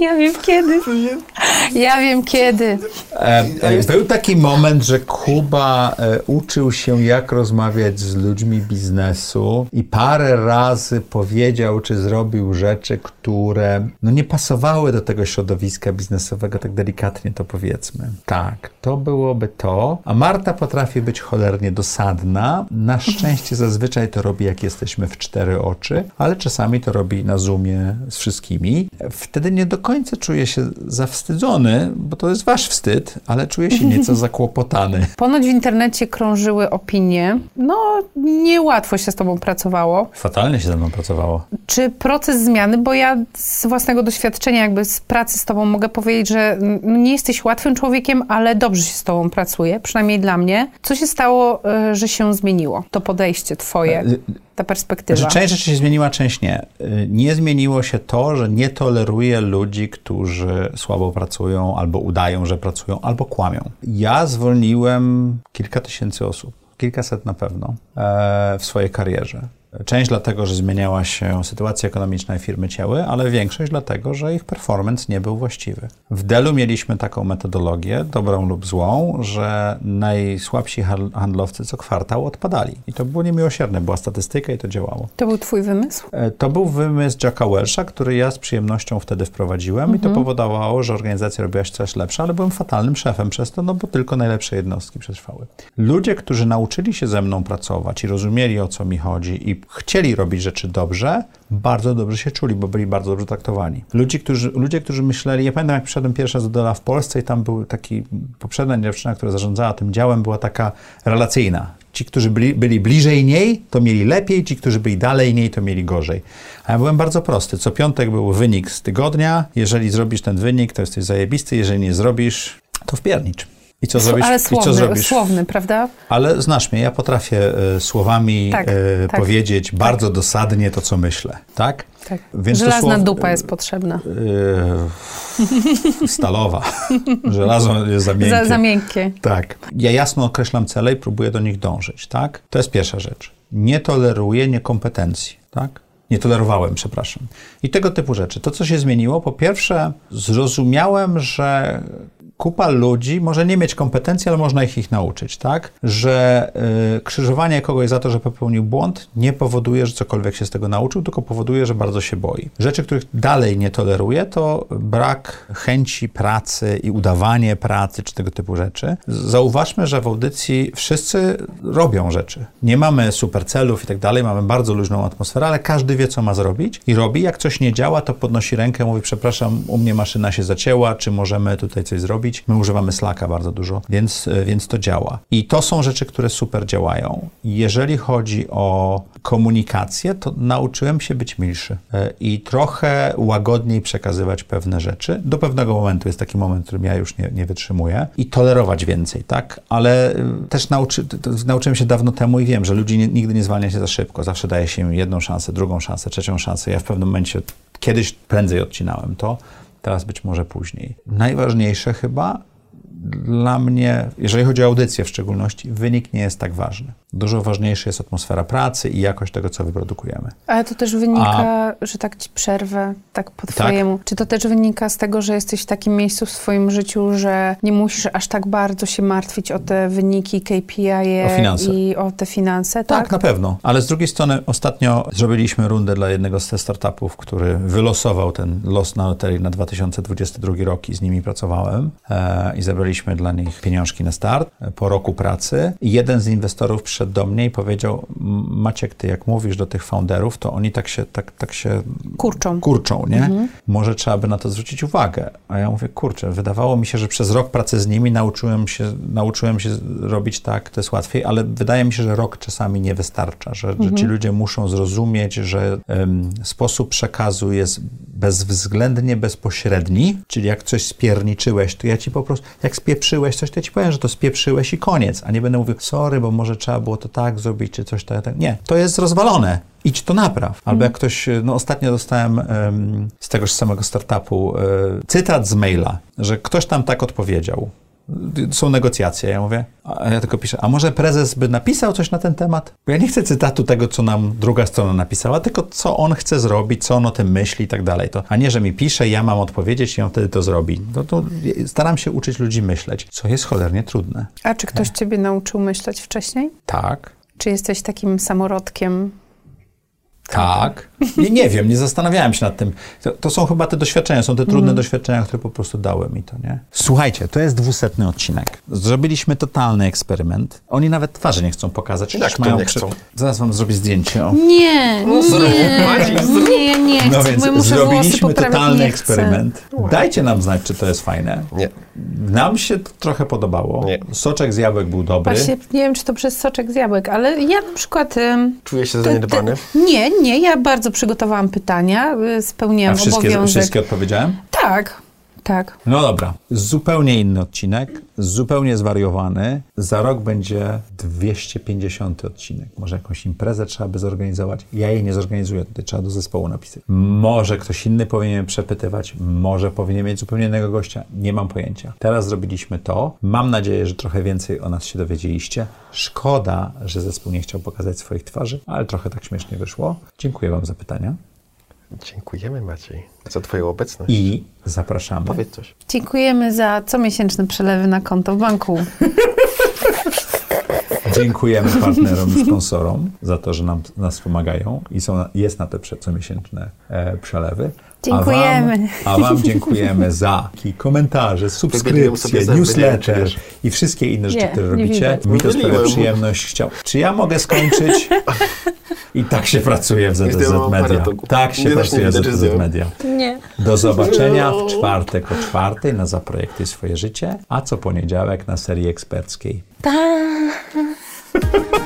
Ja wiem kiedy. Ja wiem kiedy. E, e, był taki moment, że Kuba e, uczył się, jak rozmawiać z ludźmi biznesu i parę razy powiedział czy zrobił rzeczy, które no, nie pasowały do tego środowiska biznesowego, tak delikatnie to powiedzmy. Tak, to byłoby to. A Marta potrafi być cholernie dosadna. Na szczęście zazwyczaj to robi, jak jesteśmy w cztery oczy, ale czasami to robi na Zoomie z wszystkimi. Wtedy nie do końca czuję się zawstydzony, bo to jest wasz wstyd, ale czuję się nieco zakłopotany. Ponoć w internecie krążyły opinie. No, niełatwo się z tobą pracowało. Fatalnie się ze mną pracowało. Czy proces zmiany, bo ja z własnego doświadczenia, jakby z pracy z tobą mogę powiedzieć, że nie jesteś łatwym człowiekiem, ale dobrze się z tobą pracuje, przynajmniej dla mnie. Co się stało, y, że się zmieniło? To podejście twoje, ta perspektywa. Znaczy, część rzeczy się zmieniła, część nie. Y, Nie zmieniło się to, że nie toleruję ludzi, którzy słabo pracują, albo udają, że pracują, albo kłamią. Ja zwolniłem kilka tysięcy osób, kilkaset na pewno, e, w swojej karierze. Część dlatego, że zmieniała się sytuacja ekonomiczna i firmy cięły, ale większość dlatego, że ich performance nie był właściwy. W Delu mieliśmy taką metodologię, dobrą lub złą, że najsłabsi handl- handlowcy co kwartał odpadali. I to było niemiłosierne, była statystyka i to działało. To był twój wymysł? E, To był wymysł Jacka Welsha, który ja z przyjemnością wtedy wprowadziłem i to powodowało, że organizacja robiła się coraz lepsza, ale byłem fatalnym szefem przez to, no bo tylko najlepsze jednostki przetrwały. Ludzie, którzy nauczyli się ze mną pracować i rozumieli o co mi chodzi i chcieli robić rzeczy dobrze, bardzo dobrze się czuli, bo byli bardzo dobrze traktowani. Ludzie, którzy, ludzie, którzy myśleli, ja pamiętam jak przyszedłem pierwszy raz do Dela w Polsce i tam był taki, poprzednia dziewczyna, która zarządzała tym działem, była taka relacyjna. Ci, którzy byli, byli bliżej niej, to mieli lepiej, ci, którzy byli dalej niej, to mieli gorzej. A ja byłem bardzo prosty. Co piątek był wynik z tygodnia. Jeżeli zrobisz ten wynik, to jesteś zajebisty. Jeżeli nie zrobisz, to wpiernicz. I co zrobisz? ale I co słowny, zrobisz? słowny, prawda? Ale znasz mnie, ja potrafię e, słowami Tak, e, tak. powiedzieć bardzo dosadnie to, co myślę. Tak? Tak. Więc Żelazna słow- dupa jest potrzebna. E, stalowa. Żelazo jest za miękkie. Za, za miękkie. Tak. Ja jasno określam cele i próbuję do nich dążyć, tak? To jest pierwsza rzecz. Nie toleruję niekompetencji, tak? Nie tolerowałem, przepraszam. I tego typu rzeczy. To, co się zmieniło, po pierwsze, zrozumiałem, że kupa ludzi może nie mieć kompetencji, ale można ich ich nauczyć, tak? Że y, krzyżowanie kogoś za to, że popełnił błąd, nie powoduje, że cokolwiek się z tego nauczył, tylko powoduje, że bardzo się boi. Rzeczy, których dalej nie toleruję, to brak chęci pracy i udawanie pracy, czy tego typu rzeczy. Zauważmy, że w audycji wszyscy robią rzeczy. Nie mamy super celów i tak dalej, mamy bardzo luźną atmosferę, ale każdy wie, co ma zrobić i robi. Jak coś nie działa, to podnosi rękę, mówi, przepraszam, u mnie maszyna się zacięła, czy możemy tutaj coś zrobić? My używamy Slacka bardzo dużo, więc, e, więc to działa. I to są rzeczy, które super działają. Jeżeli chodzi o komunikację, to nauczyłem się być milszy e, i trochę łagodniej przekazywać pewne rzeczy. Do pewnego momentu jest taki moment, w którym ja już nie, nie wytrzymuję i tolerować więcej, tak? Ale e, też nauczy, nauczyłem się dawno temu i wiem, że ludzi nie, nigdy nie zwalnia się za szybko. Zawsze daje się im jedną szansę, drugą szansę, trzecią szansę. Ja w pewnym momencie kiedyś prędzej odcinałem to, teraz być może później. Najważniejsze chyba dla mnie, jeżeli chodzi o audycję w szczególności, wynik nie jest tak ważny. Dużo ważniejsza jest atmosfera pracy i jakość tego, co wyprodukujemy. Ale to też wynika, że tak ci przerwę, tak po twojemu. Czy to też wynika z tego, że jesteś w takim miejscu w swoim życiu, że nie musisz aż tak bardzo się martwić o te wyniki KPI O i o te finanse, Tak, tak? na pewno. Ale z drugiej strony ostatnio zrobiliśmy rundę dla jednego z startupów, który wylosował ten los na loterii na 2022 rok i z nimi pracowałem e, i zebraliśmy dla nich pieniążki na start e, po roku pracy. I jeden z inwestorów przyszedł do mnie i powiedział, "M- Maciek, ty jak mówisz do tych founderów, to oni tak się, tak, tak się Kurczą. kurczą, nie? Może trzeba by na to zwrócić uwagę. A ja mówię, kurczę, wydawało mi się, że przez rok pracy z nimi nauczyłem się, nauczyłem się robić tak, to jest łatwiej, ale wydaje mi się, że rok czasami nie wystarcza, że, że ci ludzie muszą zrozumieć, że sposób przekazu jest bezwzględnie bezpośredni, czyli jak coś spierniczyłeś, to ja ci po prostu, jak spieprzyłeś coś, to ja ci powiem, że to spieprzyłeś i koniec, a nie będę mówił, sorry, bo może trzeba było to tak zrobić, czy coś tak, tak. Nie, to jest rozwalone. Idź to napraw. Albo jak ktoś, no ostatnio dostałem em, z tegoż samego startupu e, cytat z maila, że ktoś tam tak odpowiedział. Są negocjacje. Ja mówię, a ja tylko piszę, a może prezes by napisał coś na ten temat? Bo ja nie chcę cytatu tego, co nam druga strona napisała, tylko co on chce zrobić, co on o tym myśli i tak dalej. To, a nie, że mi pisze, ja mam odpowiedzieć i on wtedy to zrobi. No to staram się uczyć ludzi myśleć, co jest cholernie trudne. A czy ktoś ciebie nauczył myśleć wcześniej? Tak. Czy jesteś takim samorodkiem? Tak. Nie, nie wiem, nie zastanawiałem się nad tym. To, to są chyba te doświadczenia, są te trudne Mhm. doświadczenia, które po prostu dały mi to, nie? Słuchajcie, to jest dwusetny odcinek. Zrobiliśmy totalny eksperyment. Oni nawet twarzy nie chcą pokazać. Jak to mają nie przy- chcą? Zaraz wam zrobię zdjęcie. O. Nie, nie, zrób. nie, ja nie chcę, No więc muszę zrobiliśmy totalny eksperyment. Dajcie nam znać, czy to jest fajne. Nie. Nam się to trochę podobało. Nie. Soczek z jabłek był dobry. Właśnie nie wiem, czy to przez soczek z jabłek, ale ja na przykład... Czuję się zaniedbany. Nie, nie, ja bardzo przygotowałam pytania, y, A spełniłam wszystkie, obowiązek. wszystkie odpowiedziałem? Tak, tak. No dobra. Zupełnie inny odcinek, zupełnie zwariowany. Za rok będzie 250 odcinek. Może jakąś imprezę trzeba by zorganizować. Ja jej nie zorganizuję, tutaj trzeba do zespołu napisać. Może ktoś inny powinien przepytywać, może powinien mieć zupełnie innego gościa. Nie mam pojęcia. Teraz zrobiliśmy to. Mam nadzieję, że trochę więcej o nas się dowiedzieliście. Szkoda, że zespół nie chciał pokazać swoich twarzy, ale trochę tak śmiesznie wyszło. Dziękuję Wam za pytania Dziękujemy Maciej za twoją obecność. i zapraszamy. Powiedz coś. Dziękujemy za comiesięczne przelewy na konto w banku. Dziękujemy partnerom i sponsorom za to, że nam, nas pomagają i są, jest na te comiesięczne e, przelewy. Dziękujemy. A wam, a wam dziękujemy za komentarze, subskrypcje, newsletter wiesz. i wszystkie inne rzeczy, Nie, które robicie. Mi to sprawia przyjemność. Chciał. Czy ja mogę skończyć? I tak się pracuje w zdjąłem Media. Tak się pracuje w zdjąłem. Media. Nie. Do zobaczenia w czwartek o czwartej na Zaprojektuj swoje życie, a co poniedziałek na serii eksperckiej.